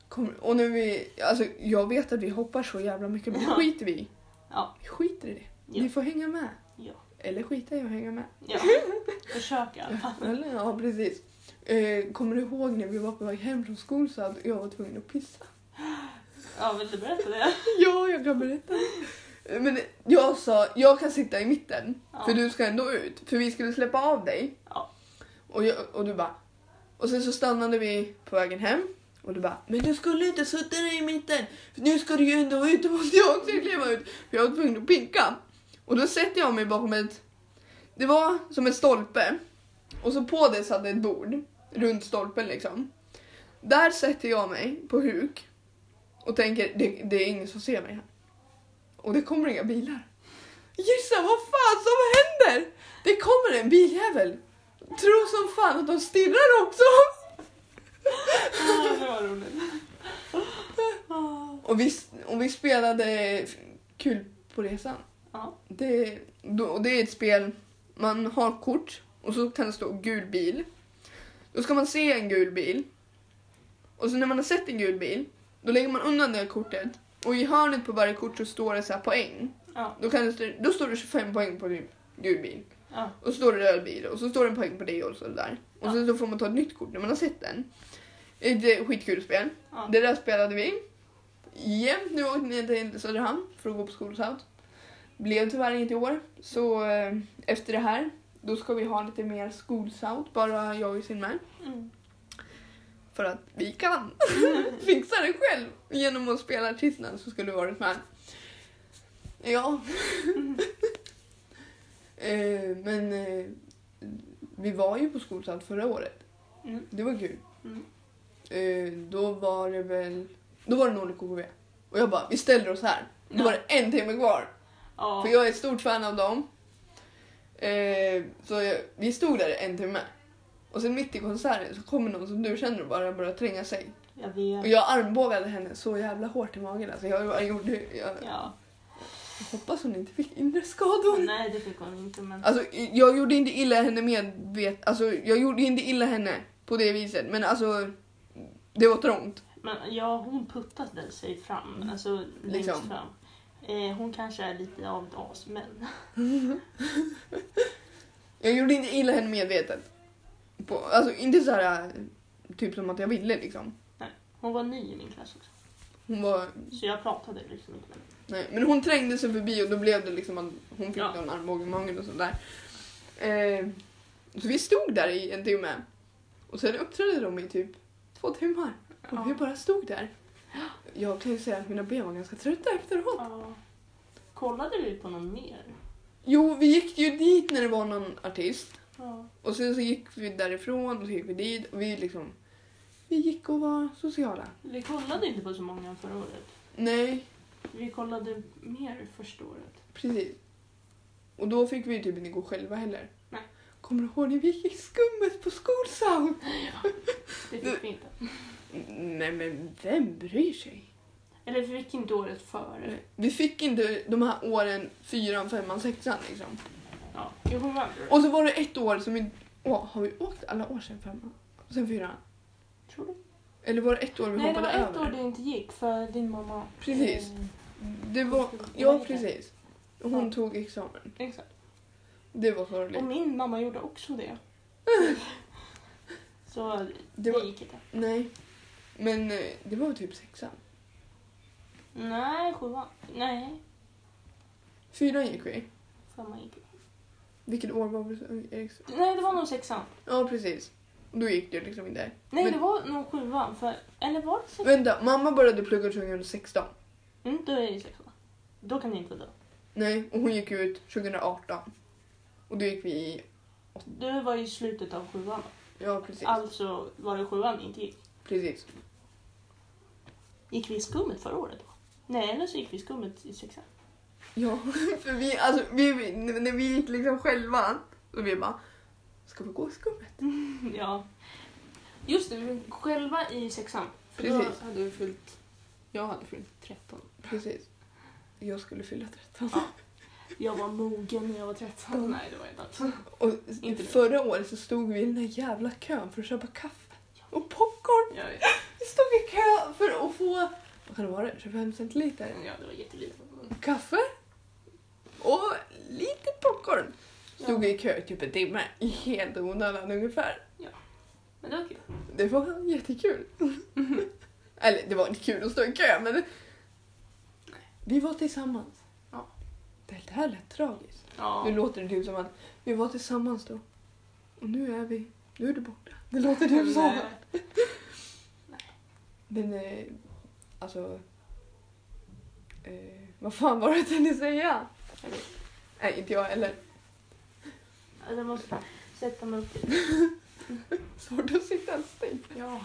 Kommer, och nu vi, alltså jag vet att vi hoppar så jävla mycket men det skiter vi i. Ja. Vi skiter i det. Ja. Ni får hänga med. Ja. Eller skita i att hänga med. ja. [laughs] Försök i alla fall. Eller, ja, precis. Eh, kommer du ihåg när vi var på väg hem från skolsad och jag var tvungen att pissa? [gasps] Ja, vill du berätta det? [laughs] Ja, jag kan berätta. Eh, Men jag sa, jag kan sitta i mitten. Ja. För du ska ändå ut. För vi skulle släppa av dig. Ja. Och, jag, och du bara... Och sen så stannade vi på vägen hem. Och du bara, men du skulle inte suttit där i mitten. För nu ska du ju ändå ut, då måste jag också kliva ut. För jag var tvungen att pinka. Och då sätter jag mig bakom ett... Det var som en stolpe. Och så på det satt ett bord. Runt stolpen liksom. Där sätter jag mig på huk. Och tänker, det, det är ingen som ser mig här. Och det kommer inga bilar. Gissa vad fan som händer! Det kommer en biljävel. Tror som fan att de stirrar också. Det var roligt. Och vi, och vi spelade kul på resan. Ja. Det, då, och det är ett spel, man har kort och så kan det stå gul bil. Då ska man se en gul bil. Och så när man har sett en gul bil, då lägger man undan det kortet. Och i hörnet på varje kort så står det så här poäng. Ja. Då, kan det, då står det 25 poäng på typ gul bil. Ja. Och så står det röd bil och så står det en poäng på det och så där. Och Ja. sen så får man ta ett nytt kort när man har sett den. Ett skitkul spel. Ja. Det där spelade vi. Jämt nu åkte ner till Söderhamn för att gå på skolscout. Blev tyvärr inte i år. Så eh, efter det här, då ska vi ha lite mer skolscout, bara jag och sin med. Mm. För att vi kan [laughs] fixa det själv. Genom att spela artisterna så skulle vi varit med. Ja. [laughs] eh, men eh, vi var ju på skolscout förra året. Mm. Det var kul. Eh, då var det väl... Då var det Nordic KKV. Och jag bara, vi ställer oss här. Då var det en timme kvar. Ja. För jag är ett stort fan av dem. Eh, så jag, vi stod där en timme. Och sen mitt i konserten så kommer någon som du känner och bara börjar tränga sig. Jag vet. Och jag armbågade henne så jävla hårt i magen. Alltså jag, jag, gjorde, jag, Ja. jag hoppas hon inte fick inre skador. Nej, det fick hon inte. Men... Alltså jag gjorde inte illa henne medvet... Alltså jag gjorde inte illa henne på det viset. Men alltså det var trångt. Men ja, hon puttade sig fram. Alltså längst Liksom. fram. Eh, hon kanske är lite av ett as, men... [laughs] Jag gjorde inte illa henne medvetet. På, alltså inte så här typ som att jag ville liksom. Hon var ny i min klass också. Hon var, Så jag pratade liksom inte med henne. nej, men hon trängde sig förbi och då blev det liksom att hon fick Ja. någon armbåge i magen och sådär. Eh, så vi stod där i en timme. Och sen uppträdde de i typ två timmar. Och vi bara stod där. Jag kan ju säga att mina ben var ganska trötta efteråt. Ja. Kollade vi på någon mer? Jo, vi gick ju dit när det var någon artist. Ja. Och sen så gick vi därifrån och så gick vi dit och vi liksom... Vi gick och var sociala. Vi kollade inte på så många förra året. Nej, Vi kollade mer första året. precis. Och då fick vi typ inte gå själva heller. Nej. Kommer du ihåg när vi gick i skummet på skolsound? Det fick vi inte. Nej men vem bryr sig? Eller vi fick inte året före. Vi fick inte de här åren fyran, femman, sexan liksom. Ja, jag kommer ihåg det. Och så var det ett år som vi... Åh, har vi åkt alla år sedan femman? Sen fyran? Tror du? Eller var det ett år vi Nej, det hoppade var ett över? år det inte gick för din mamma. Precis. Eh, Det var... Ja, precis. Hon Ja. tog examen. exakt. Det var sorgligt. Och min mamma gjorde också det. [laughs] Så det, var... gick inte. Nej. Men eh, det var typ sexan. Nej, sjuan. Nej, Fyran gick vi. femman gick vi. Vilket år var det? Nej, det var nog sexan. Ja, precis. Då gick det liksom inte. Nej, Men- det var nog sjuan. För, eller var det sexan? Vänta, mamma började plugga 2016. Mm, då är det sexan. Då kan det inte vara då. Nej, och hon gick ut 2018. Och då gick vi i... Det var i slutet av sjuan. Ja, precis. Alltså var det sjuan inte gick. Precis. Gick vi i skummet förra året då? Nej, eller så gick vi i skummet i sexan. Ja, [laughs] för vi, alltså, vi, vi, när vi gick liksom själva, så vi bara, ska vi gå i skummet? [laughs] Ja. Just det, vi var själva i sexan. För Precis. Då hade vi fyllt... Jag hade fyllt 13. Precis. Jag skulle fylla 13. Ja. Jag var mogen när jag var 13. Nej, det var jag inte alls. Och Inte det. förra året så stod vi i den här jävla kön för att köpa kaffe och popcorn. Jag vet. Vi stod i kö för att få, vad kan det vara, 25 centiliter Ja, det var jättelitet. kaffe och lite popcorn. Stod Ja. i kö i typ en timme, i helt onödan ungefär. Men det var kul. Det var jättekul. [laughs] Eller det var inte kul att stå i kö men vi var tillsammans. Det här lät tragiskt. Ja. Nu låter det typ som att vi var tillsammans då. Och nu är vi, nu är du borta. Det låter typ så. Nej. [laughs] Men eh, alltså, eh, vad fan var det jag tänkte säga? Vet. Nej, inte jag heller. Jag måste sätta mig upp. [laughs] Svårt att sitta still. Ja,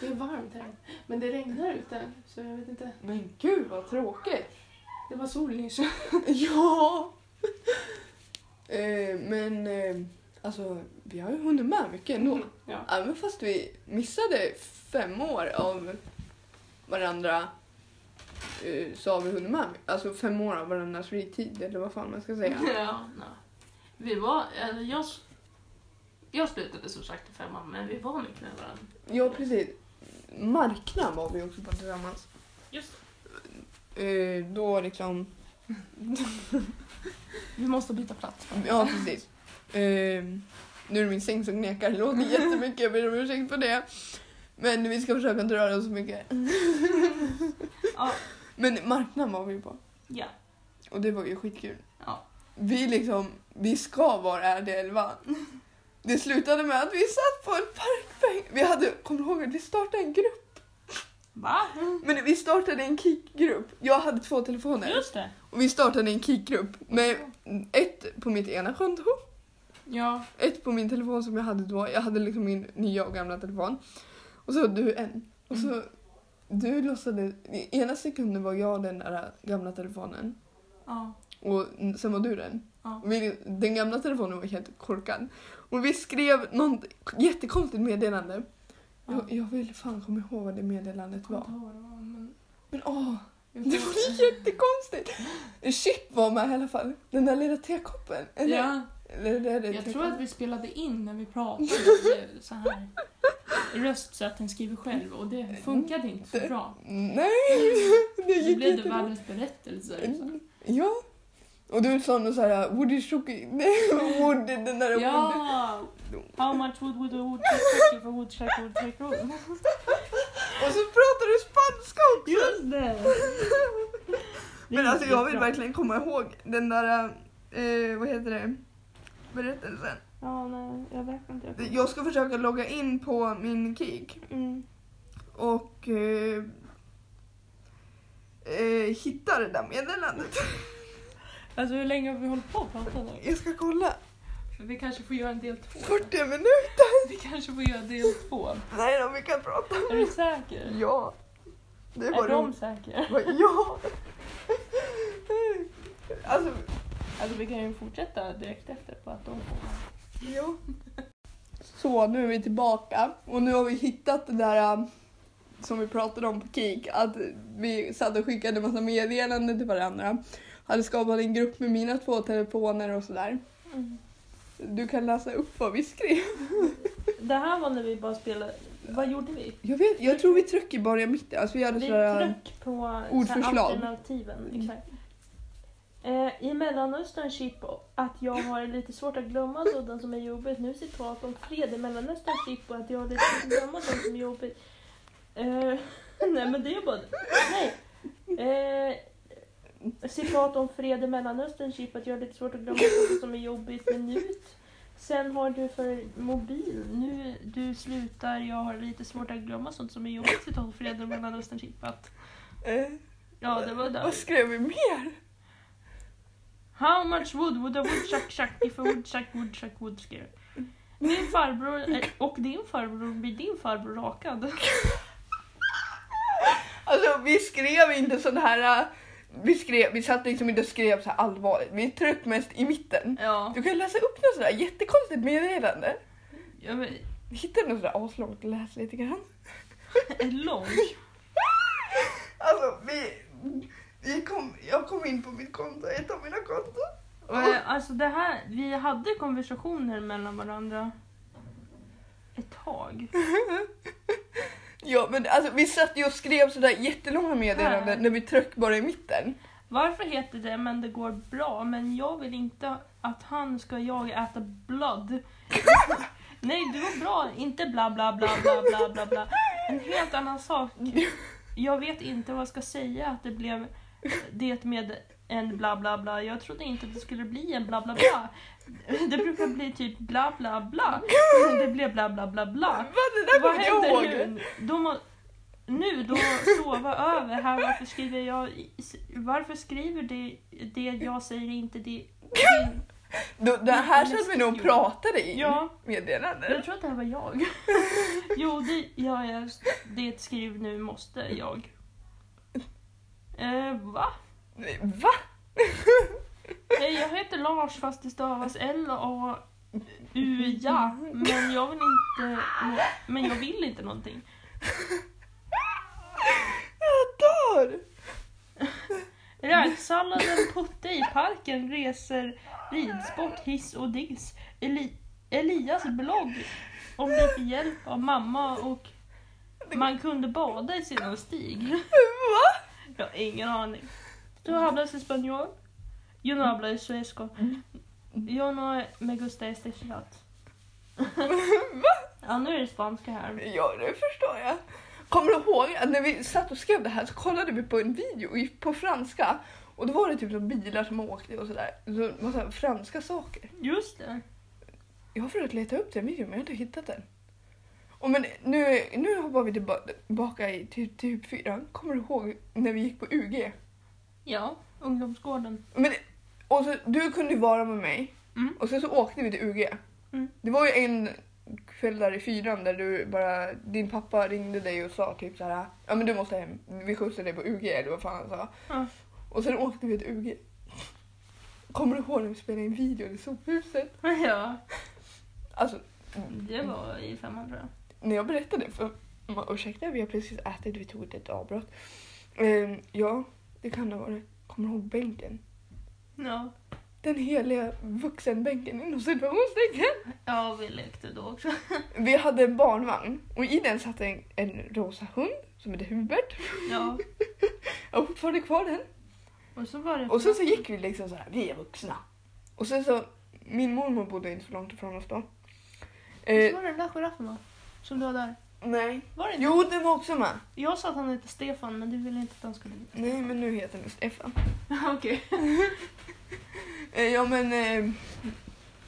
det är varmt här. Men det regnar ute, så jag vet inte. Men gud vad tråkigt. Det var sol nyss. [laughs] Ja! eh, men eh, alltså, vi har ju hunnit med mycket ändå. Ja. Även fast vi missade fem år av varandra eh, så har vi hunnit med. Alltså fem år av varandras fritid eller vad fan man ska säga. [laughs] Ja, nej. Vi var... Eller jag, jag slutade som sagt i femman, men vi var mycket med varandra. Ja precis. Marknad var vi också på tillsammans. Just Eh, då liksom, Vi måste byta plats. ja precis. Eh, nu är det min säng som knekar, det låter [laughs] jättemycket, jag ber om ursäkt för det. Men vi ska försöka inte röra oss så mycket. Ja. Men marknaden var vi på. Ja. Och det var ju skitkul. Ja. Vi liksom, vi ska vara RD11. Det slutade med att vi satt på en parkbänk. Vi hade, kommer du ihåg att vi startade en grupp? Va? Men vi startade en kickgrupp. Jag hade två telefoner. Just det. Och vi startade en kickgrupp med ett på mitt ena konto, Ja, ett på min telefon som jag hade då. Jag hade liksom min nya och gamla telefon. Och så du en. Och så du låtsades, i ena sekunden var jag den där gamla telefonen. ja, Och sen var du den. ja. Vi, den gamla telefonen var helt korkad. Och vi skrev något jättekonstigt meddelande. Jag, jag vill fan komma ihåg vad det meddelandet var. men... Men åh, det var jättekonstigt. Chip var med i alla fall. Den där lilla tekoppen. Eller, Ja, eller, eller, eller, jag tror att vi spelade in när vi pratade [laughs] så här röst så att den skriver själv och det funkade inte så bra. Nej, [laughs] det gick blev det världens berättelser. Så. Ja. Och du sa något såhär, Woody nej, [laughs] Woody, den där Woody. How much would would a woodchuck for woodchuck woodchuck roll? Och så pratar du spanska också. Just det! [laughs] Men alltså jag vill verkligen komma ihåg den där, eh, vad heter det, berättelsen. Ja, nej, jag vet inte. Jag kan- Jag ska försöka logga in på min Kik Mm. och eh, eh, hitta det där meddelandet. [laughs] Alltså hur länge har vi hållit på att prata nu? Jag ska kolla. För vi kanske får göra en del två. 40 minuter! Vi kanske får göra del två. Nej då, vi kan prata. Är du säker? Ja. Det Är var de roligt. säkra? Ja! [laughs] Alltså, Alltså vi kan ju fortsätta direkt efter på att de får. ja. Så, nu är vi tillbaka och nu har vi hittat det där um, som vi pratade om på Kik, att vi satt och skickade massa meddelanden till varandra. Hade skapat en grupp med mina två telefoner och sådär. Mm. Du kan läsa upp vad vi skrev. [laughs] Det här var när vi bara spelade... Vad gjorde vi? Jag vet, jag tror vi tryckte bara i mitten. Alltså vi hade Vi tryck på ordförslag. så alternativen. Exakt. Eh, I Mellanöstern chip att jag har lite svårt att glömma sådant som är jobbigt. Nu citat om fred i Mellanöstern chip och att jag har lite svårt att glömma sådant som är jobbigt. Eh, [laughs] nej men det är bara... Nej. Eh, citat om fred i Mellanöstern chip att jag har lite svårt att glömma sådant som är jobbigt. Minut. Sen har du för mobil. Nu du slutar, jag har lite svårt att glömma sånt som är jobbigt. Citat om fred i Mellanöstern chip att... Eh, Ja, det var där. vad skrev vi mer? How much wood would a woodchuck chuck if a woodchuck woodchuck would scare? Min farbror och din farbror blir din farbror rakad. Alltså vi skrev inte sån här... Vi, skrev, vi satt liksom inte och skrev så allvarligt. Vi tryckte mest i mitten. Ja. Du kan läsa upp något sådär jättekonstigt meddelande. Jag vet, Vi hittade något sådär aslångt och läste lite grann. [laughs] är lång. Alltså vi... vi kom, jag kom in på mitt konto, ett av mina konton. Och, eh, Alltså det här, vi hade konversationer mellan varandra ett tag. [laughs] Ja men alltså vi satt ju och skrev sådär jättelånga meddelanden när vi tryckte bara i mitten. Varför heter det men det går bra men jag vill inte att han ska jag äta blood. [laughs] Nej, det går bra. Inte bla bla bla bla bla bla bla. En helt annan sak. Jag vet inte vad jag ska säga att det blev det med en bla bla bla. Jag trodde inte att det skulle bli en bla bla bla. Det brukar bli typ bla bla bla. Det blev bla bla bla bla. Det Vad jag händer nu? Då må, nu då sova över här. Varför skriver jag... Varför skriver det, det jag säger inte det? Din, Då, det här satt vi nog pratade i ja, meddelandet. jag tror att det här var jag. Jo, det, ja, jag, det skriv nu måste jag. Eh, va? Va? Nej, jag heter Lars fast det stavas L-A-U-ja. Men jag vill inte... Men jag vill inte någonting. Jag dör! Räksalladen Putte i parken reser ridsport, hiss och diss. Eli Elias blogg om lite hjälp av mamma och man kunde bada i sin stig. Va? Jag har ingen aning. Du hablas español? Yo no hablo sueco. Yo no me gusta este chat. Ja, nu är det spanska här. Ja, det förstår jag. Kommer du ihåg att när vi satt och skrev det här så kollade vi på en video på franska och då var det typ som bilar som åkte och sådär. Så massa franska saker. Just det. Jag har försökt leta upp den videon men jag har inte hittat den. Och men nu, nu hoppar vi tillba- tillbaka i typ, typ fyran. Kommer du ihåg när vi gick på UG? Ja, ungdomsgården. Men, och så, du kunde vara med mig Mm. och sen så åkte vi till UG. Mm. Det var ju en kväll där i fyran där du bara, din pappa ringde dig och sa typ så här, ja men du måste hem, vi skjutsar dig på UG eller vad fan han sa. Ja. Och sen åkte vi till UG. Kommer du ihåg när vi spelade in video i sophuset? [laughs] Ja, Alltså, det var i femman tror jag. när jag berättade för ursäkta vi har precis ätit, vi tog ett avbrott. Ehm, ja, det kan det ha varit. Kommer du ihåg bänken? Ja. Den heliga vuxenbänken inom situationstecken. ja, vi lekte då också. [laughs] Vi hade en barnvagn och i den satt en, en rosa hund som hette Hubert. Ja, [laughs] Jag har fortfarande kvar den. och så var det... Och sen så gick vi liksom så här, vi är vuxna. Och sen så, min mormor bodde inte så långt ifrån oss då. Och Eh, så var det den där giraffen va? Som du har där. nej. Var det inte? Jo, den var också med. Jag sa att han hette Stefan, men du ville inte att han skulle heta Nej, men nu heter den Stefan. [laughs] Okej. [laughs] Eh, ja, men... Eh,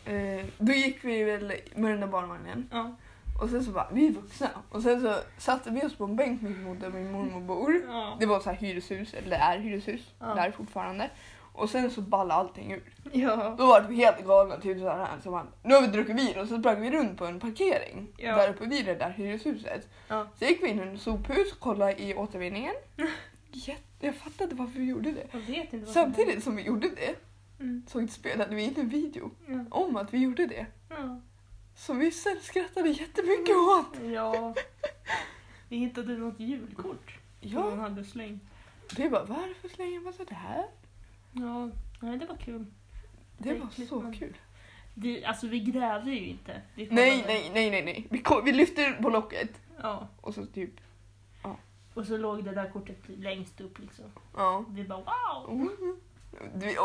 Eh, då gick vi väl med den där barnvagnen Ja. och sen så bara, vi är vuxna. Och sen så satte vi oss på en bänk mitt emot där min mormor bor. Ja. Det var så här hyreshus, eller det är hyreshus, Ja. där fortfarande. Och sen så ballade allting ur. Ja. Då var vi helt galna, typ så här, så man, nu har vi druckit vin och så sprang vi runt på en parkering Ja. där uppe vid det där hyreshuset. Ja. Så gick vi in i en sophus och kollade i återvinningen. [laughs] Jätte, jag fattade varför vi gjorde det. Samtidigt som vi gjorde det. Mm. så spelade vi in en video Ja. om att vi gjorde det. Ja. Som vi sen skrattade jättemycket åt. ja. Vi hittade något julkort som man Ja, hade slängt. vi bara varför slänger man sådär? Ja, nej det var kul. Det var Äckligt, så men- kul. Vi, alltså vi grävde ju inte. Nej, nej, nej, nej, nej. Vi, ko- vi lyfter på locket Ja. och så typ, Och så låg det där kortet längst upp liksom. ja. Vi bara wow! Mm.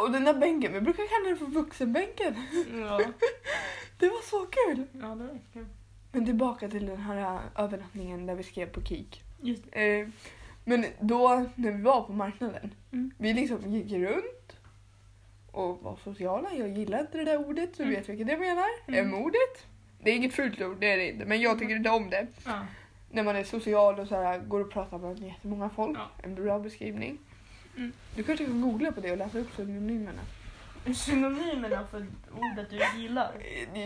Och den där bänken, vi brukar kalla den för vuxenbänken. Ja, [laughs] Det var så kul. ja det var kul. Men tillbaka till den här äh, övernattningen där vi skrev på Kik. Eh, men då när vi var på marknaden, Mm. vi liksom gick runt och var sociala. Jag gillar inte det där ordet, så Mm. vet vilket jag menar. Mm. M-ordet. Det är inget fult ord, det är det inte. Men jag tycker inte om det. Ja. När man är social och så här, går och pratar med jättemånga folk. Ja. En bra beskrivning. Mm. Du kanske kan googla på det och läsa upp synonymerna. Synonymerna för ordet du gillar.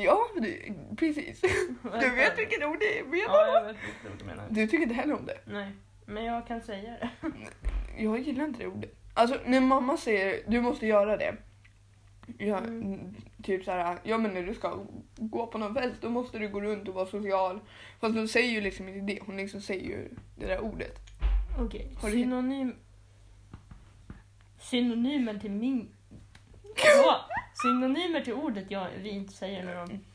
Ja, det, precis. Du vet vilket ord det är, menar Ja, jag vet vilket ord du menar. Du tycker inte heller om det? Nej, men jag kan säga det. Jag gillar inte det ordet. Alltså när mamma säger du måste göra det. Ja, Mm. Typ så här, ja men när du ska gå på någon fest då måste du gå runt och vara social. Fast hon säger ju liksom inte det, hon liksom säger ju det där ordet. Okej, du- synonym... Synonymen till min... Ja, synonymer till ordet jag, vi inte säger när de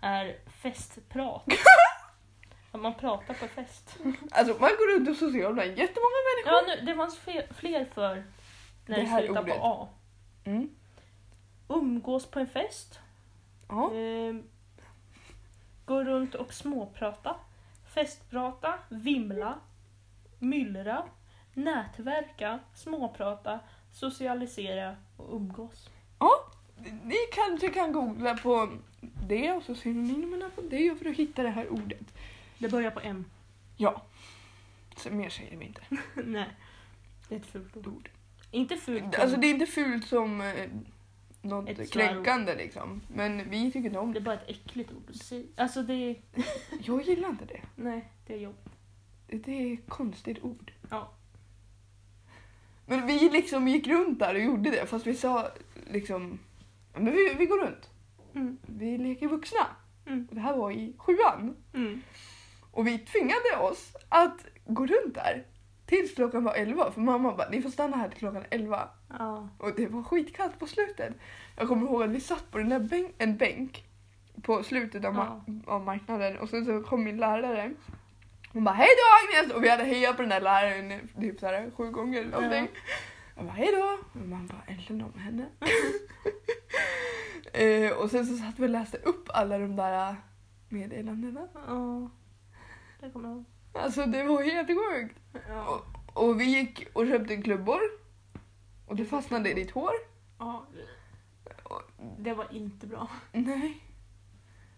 är festprat. [laughs] Att man pratar på fest. Alltså man går runt och social med jättemånga människor. Ja, nu, det fanns fler, fler för när Det det, slutar på A. Mm. Umgås på en fest. Ja. Ehm, gå runt och småprata. Festprata, vimla, myllra, nätverka, småprata, socialisera och umgås. Ni kanske kan googla på det och så synonymerna på det för att hitta det här ordet. Det börjar på M. Ja. Så mer säger vi inte. [laughs] Nej, det är ett fult ord. Inte fult. Alltså det är inte fult som eh, något Ett kränkande liksom. Men vi tycker inte om det är det. bara ett äckligt ord. Alltså det är... Jag gillar inte det. [laughs] Nej, det är jobbigt. Det är ett konstigt ord. Ja. Men vi liksom gick runt där och gjorde det fast vi sa liksom "Ja, men vi, vi går runt. Mm. Vi leker vuxna. Mm. Det här var i sjuan. Mm. Och vi tvingade oss att gå runt där tills klockan var elva. För mamma bara, ni får stanna här till klockan elva. Ja. Och det var skitkallt på slutet. Jag kommer ihåg att vi satt på den där bänk, en bänk på slutet av, ma- av marknaden och sen så kom min lärare. Hon bara hej då Agnes! Och vi hade hejat på den där läraren typ så här, sju gånger eller någonting. Jag bara hej då! Och man bara äntligen om henne. [laughs] eh, och sen så satt vi och läste upp alla de där meddelandena. Ja. Det kommer jag ihåg. Alltså det var helt sjukt. Ja. Och vi gick och köpte klubbor. Och det fastnade i ditt hår. ja. Det var inte bra. Nej.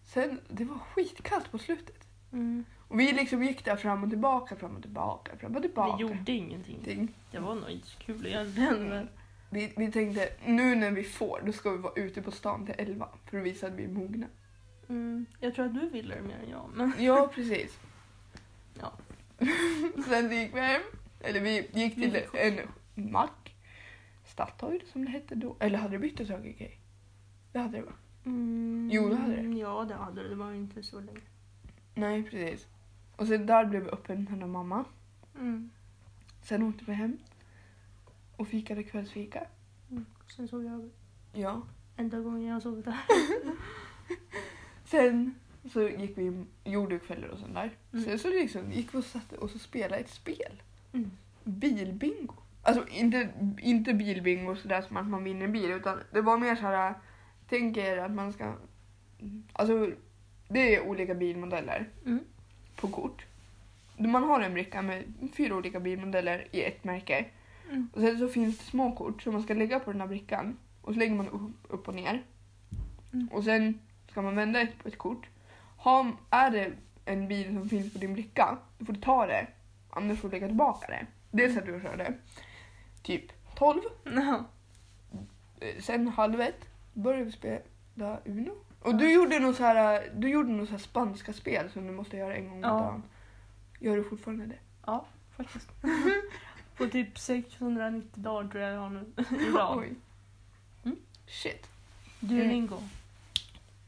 Sen, det var skitkallt på slutet. Mm. Och vi liksom gick där fram och tillbaka, fram och tillbaka, fram och tillbaka. Vi gjorde ingenting. Ingenting. Det var nog inte så kul egentligen. Men... Vi, vi tänkte, nu när vi får, då ska vi vara ute på stan till elva. För att visa att vi är mogna. Mm. Jag tror att du ville det mer än jag. Men... Ja, precis. [laughs] Ja. [laughs] Sen gick vi hem. Eller vi gick till Vi fick en mack. Statoil som det hette då. Eller hade det bytt till Circle K? Det hade det va? Mm. Jo, det hade det. Ja, det hade det. Det var inte så länge. Nej, precis. Och sen där blev vi upphämtade av mamma. Mm. Sen åkte vi hem. Och fikade kvällsfika. Mm. Sen sov jag över. Ja. Enda gången jag har sovit där. [laughs] Sen så gick vi jordukvällar och sånt där. Mm. Sen så liksom gick vi och satte och så spelade ett spel. Mm. Bilbingo. Alltså inte, inte bilbingo sådär som att man vinner en bil utan det var mer så här. Tänk er att man ska... Alltså det är olika bilmodeller Mm. På kort. Man har en bricka med fyra olika bilmodeller i ett märke. Mm. Och sen så finns det små kort som man ska lägga på den här brickan. Och så lägger man upp, och ner. Mm. Och sen ska man vända ett på ett kort. Har, är det en bil som finns på din bricka, då får du ta det. Annars får du lägga tillbaka det. Det sätter du och kör det. Typ 12. Ja. Eh, Sen halv ett började vi spela Uno. Och du gjorde nog så här, du gjorde nog så här spanska spel som du måste göra en gång om Ja. dagen. Gör du fortfarande det? Ja, faktiskt. [laughs] På typ 690 dagar tror jag jag har nu i [laughs] rad. Oj. Mm. Shit. Duolingo.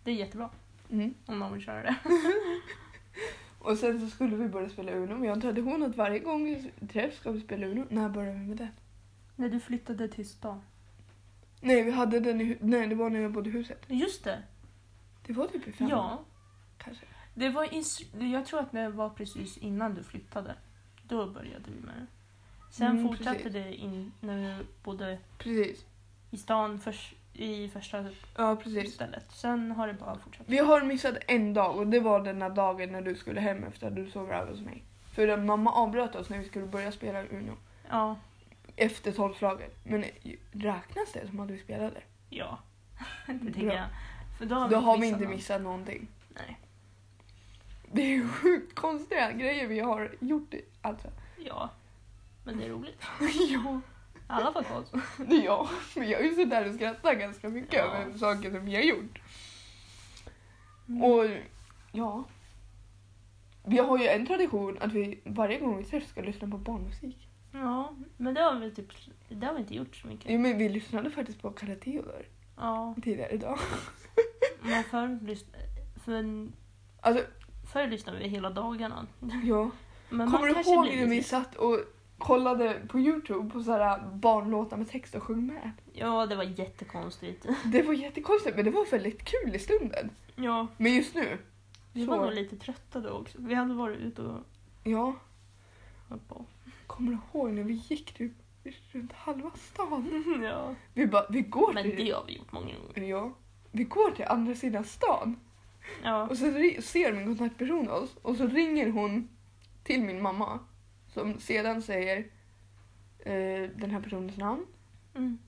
Det är jättebra Mm. om någon vill köra det. [laughs] Och sen så skulle vi börja spela Uno. Vi har en tradition att varje gång vi träffas ska vi spela Uno. När börjar vi med det? När du flyttade till stan. Nej, vi hade den i hu- Nej, det var när jag bodde i huset. Just det. Det var typ i fem Ja. kanske. Det var i, jag tror att det var precis innan du flyttade. Då började vi med det. Sen Mm, fortsatte precis. det in när du bodde Precis. i stan förs, i första Ja, precis. stället. Sen har det bara fortsatt. Vi har missat en dag och det var den här dagen när du skulle hem efter att du sov över hos mig. För mamma avbröt oss när vi skulle börja spela Uno. Ja. Efter tolvslaget. Men räknas det som att vi spelade? Ja. [laughs] det tycker Bra. jag. För då har Då vi, har vi inte något. missat någonting. Nej. Det är sjukt konstiga grejer vi har gjort. Alltså. Ja. Men det är roligt. [laughs] ja. I alla fall oss. Det är jag. Vi har ju suttit där och skrattat ganska mycket Ja. över saker som vi har gjort. Mm. Och ja. Vi har ju en tradition att vi varje gång vi träffas ska lyssna på barnmusik. Ja, men det har vi typ det har vi inte gjort så mycket. Jo, men vi lyssnade faktiskt på Kalle Theodor Ja, tidigare idag. Men förr, för, Alltså, förr lyssnade vi hela dagarna. ja. Men Kommer man du kanske ihåg blir när vi lite- satt och kollade på Youtube på så här barnlåtar med text och sjöng med? Ja, det var jättekonstigt. Det var jättekonstigt men det var väldigt kul i stunden. Ja, Men just nu, vi Så. var nog lite trötta då också. Vi hade varit ute och ja. hållit på. Kommer du ihåg när vi gick typ runt halva stan? [laughs] Ja. Vi bara, vi går Men till... det har vi gjort många gånger. Ja. Vi går till andra sidan stan Ja. och så ser min kontaktperson oss och så ringer hon till min mamma som sedan säger eh, den här personens namn. Mm.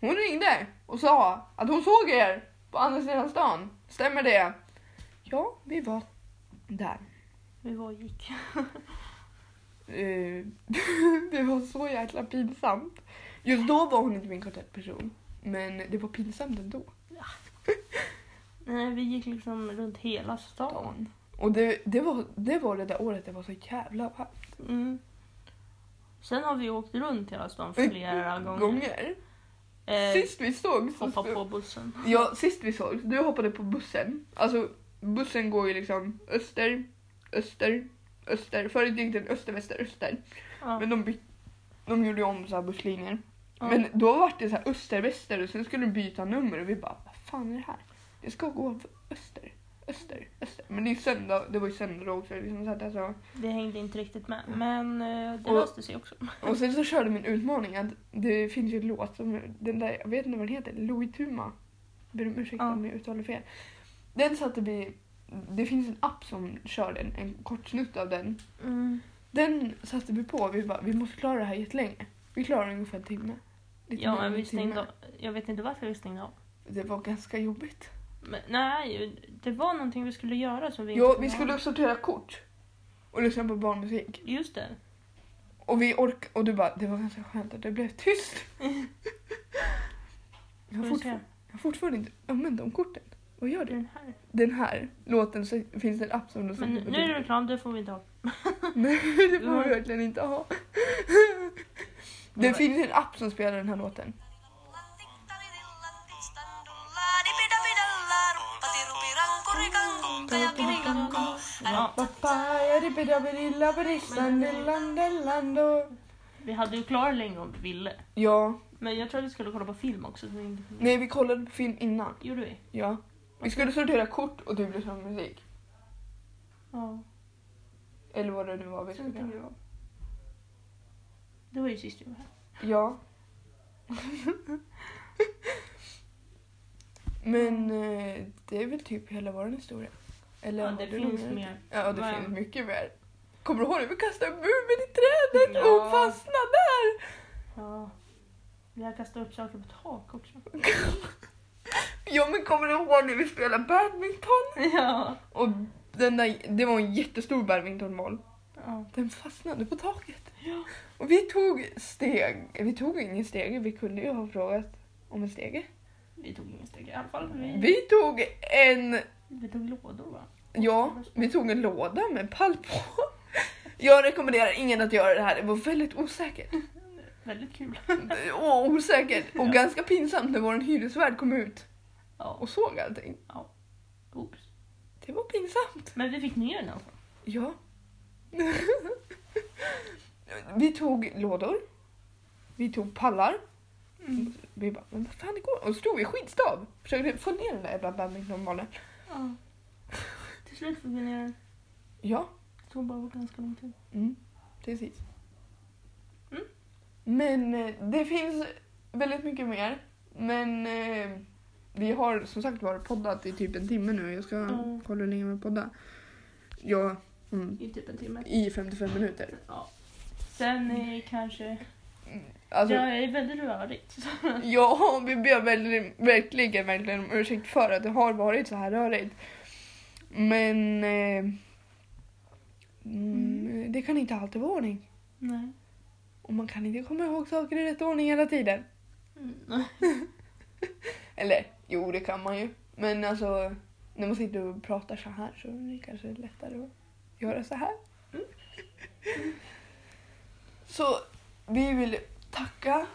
Hon ringde och sa att hon såg er på andra sidan stan. Stämmer det? Ja, vi var där. Vi var och gick. [laughs] Eh, [laughs] det var så jäkla pinsamt. Just då var hon inte min kontaktperson. Men det var pinsamt ändå. Nej, vi gick liksom runt hela stan. Och det, det, var, det var det där året det var så jävla varmt. Mm. Sen har vi åkt runt hela stan flera gånger. gånger. Eh, Sist vi såg så hoppa på bussen. Ja, sist vi såg, du hoppade på bussen. Alltså bussen går ju liksom öster, öster, öster. Förut gick den öster, väster, öster. Ja. Men de, byt, de gjorde om så här busslinjer. Ja. Men då var det så här öster, väster och sen skulle de byta nummer och vi bara, vad fan är det här? Det ska gå öster, öster, öster. Men det är söndag, det var ju söndag då också. Liksom så att alltså. Det hängde inte riktigt med. Men eh, det Och- löste sig också. [laughs] Och sen så körde min utmaning att det finns ju en låt som, den där, jag vet inte vad den heter, Louis Tuma. Ber om ursäkt Ja. om jag uttalar fel. Den satte vi, det finns en app som kör den, en kort snutt av den. Mm. Den satte vi på, vi bara, vi måste klara det här jättelänge. Vi klarar ungefär en timme. Lite Ja, men en vi stängde av. Jag vet inte varför vi stängde av. Det var ganska jobbigt. Men, nej, det var någonting vi skulle göra som vi Ja, vi skulle sortera kort. Och lyssna på barnmusik. Just det. Och vi ork och du bara, det var ganska skönt att det blev tyst. [laughs] jag, har fortfarande, jag har fortfarande inte använt de korten. Vad gör du? Den här. Den här låten så finns det en app som du Men nu är det reklam, det får vi inte ha. [laughs] Nej, det får vi verkligen inte ha. Det finns en app som spelar den här låten. Vi hade ju klarat länge om vi ville. Ja, Men jag tror att vi skulle kolla på film också. Så vi inte kunde. nej vi kollade på film innan. Gjorde vi? Ja. Vi skulle sortera kort och du lyssna på musik. Ja. Eller vad det nu var vi skulle göra. Det var ju sist vi var här. Ja. [laughs] Men eh, det är väl typ hela vår historia. Eller Ja, har det du finns mer. Ja, det Men- finns mycket mer. Kommer du ihåg när vi kastade Mumin i trädet Ja. och fastnade där? Ja. Vi har kastat upp saker på tak också. [laughs] Ja men kommer du ihåg när vi spelade badminton? [laughs] Ja. Och den där, det var en jättestor badmintonboll. ja. Den fastnade på taket. Ja. Och vi tog steg, vi tog ingen stege, vi kunde ju ha frågat om en stege. Vi tog ingen steg i alla fall. Vi, Vi tog en, vi tog lådor va? ja, vi tog en låda med pall på. Jag rekommenderar ingen att göra det här, det var väldigt osäkert. [laughs] Väldigt kul. Och osäkert och Ja. ganska pinsamt när vår hyresvärd kom ut Ja. och såg allting. Oops. Det var pinsamt. Men vi fick ner den fall. Ja. [laughs] vi tog lådor. Vi tog pallar. Mm. Vi bara, men vad fan det går? Och så stod vi skitstav. Försökte få ner den där jävla badmintonbollen. Ja. Till slut fick vi ner den. Ja, Det tog bara ganska lång tid. mm, precis. Mm. Men eh, det finns väldigt mycket mer. Men eh, vi har som sagt varit poddat i typ en timme nu. Jag ska Mm. kolla hur länge vi har poddat. Ja, mm, I typ en timme. i 55 minuter. Ja. Sen är kanske... Alltså, Jag är väldigt rörigt. [laughs] Ja, vi ber väldigt, verkligen, verkligen om ursäkt för att det har varit så här rörigt. Men eh, mm, det kan inte alltid vara ordning. Nej. Och man kan inte komma ihåg saker i rätt ordning hela tiden. Mm. [laughs] Eller jo, det kan man ju. Men alltså, när man sitter och pratar så här så är det kanske lättare att göra så här. Mm. Så vi vill tacka,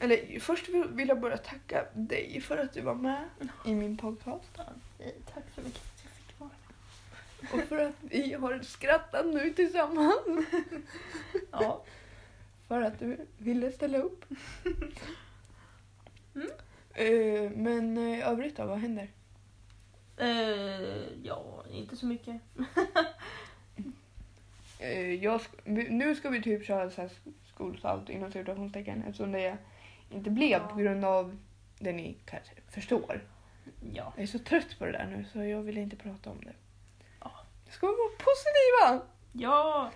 eller först vill jag bara tacka dig för att du var med i min podcast. Tack så mycket för att jag fick vara med. Och för att vi har skrattat nu tillsammans. Ja. För att du ville ställa upp. [laughs] Mm. Eh, men eh, övrigt då, vad händer? Eh, ja, inte så mycket. [laughs] Eh, jag nu ska vi typ köra så här skolsalt inom citationstecken eftersom det inte blev Ja. på grund av det ni kanske förstår. Ja. Jag är så trött på det där nu så jag vill inte prata om det. Ja. Ska vi vara positiva? Ja.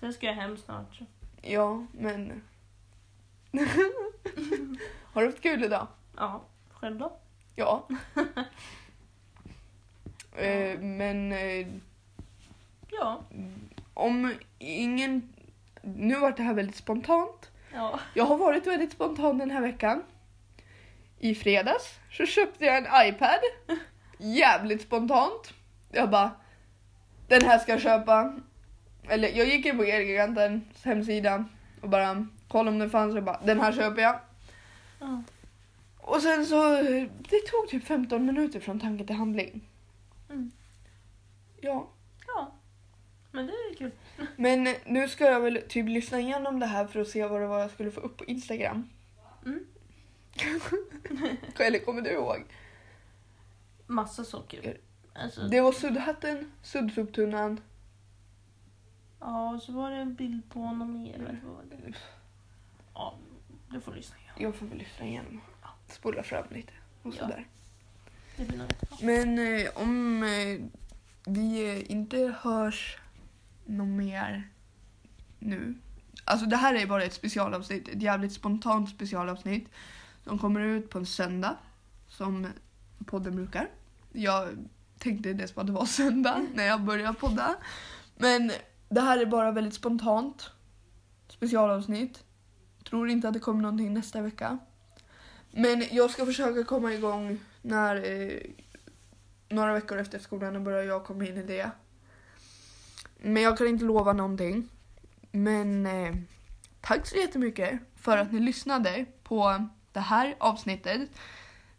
Sen ska jag hem snart. Så. Ja, men... [laughs] Har du haft kul idag? Ja. Själv då? Ja. [laughs] eh, men eh, Ja. Om ingen... Nu var det här väldigt spontant. Ja. Jag har varit väldigt spontan den här veckan. I fredags så köpte jag en iPad. Jävligt spontant. Jag bara, den här ska jag köpa. Eller jag gick in på Elgigantens hemsida och bara kollade om den fanns och bara, den här köper jag. Ja. Och sen så, det tog typ 15 minuter från tanke till handling. Mm. Ja. Ja. Men det är kul. Men nu ska jag väl typ lyssna igenom det här för att se vad det var jag skulle få upp på Instagram. Mm. [laughs] Eller kommer du ihåg? Massa socker. Alltså, Det var suddhatten, suddsupptunnan. Ja, och så var det en bild på honom mer. Det- Ja, du får lyssna igen. Jag får väl lyssna igenom. Spola fram lite och Ja. sådär. Men eh, om eh, vi inte hörs något mer nu. Alltså det här är bara ett specialavsnitt, ett jävligt spontant specialavsnitt. Som kommer ut på en söndag. Som podden brukar. Jag tänkte på att det var söndag när jag började podda. Men det här är bara väldigt spontant. Specialavsnitt. Tror inte att det kommer någonting nästa vecka. Men jag ska försöka komma igång när eh, några veckor efter skolan börjar jag komma in i det. Men jag kan inte lova någonting. Men eh, tack så jättemycket för att ni lyssnade på det här avsnittet.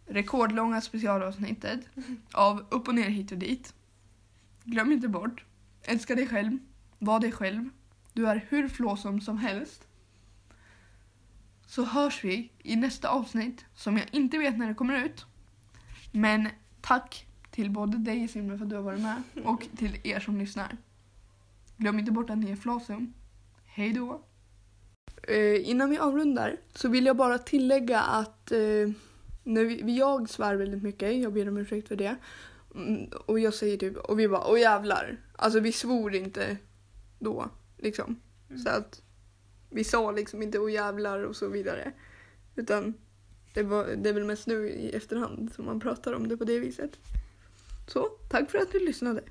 Rekordlånga specialavsnittet av Upp och ner hit och dit. Glöm inte bort. Älska dig själv. Var dig själv. Du är hur flåsom som helst. Så hörs vi i nästa avsnitt som jag inte vet när det kommer ut. Men tack till både dig Simon för att du har varit med och till er som lyssnar. Glöm inte bort att ni är flåsum. Hej då! Eh, innan vi avrundar så vill jag bara tillägga att eh, när vi, jag svär väldigt mycket, jag ber om ursäkt för det. Mm, och jag säger typ, och vi bara åh jävlar. Alltså vi svor inte då liksom. Mm. Så att vi sa liksom inte åh jävlar och så vidare. Utan Det, var, det är väl mest nu i efterhand som man pratar om det på det viset. Så, tack för att du lyssnade.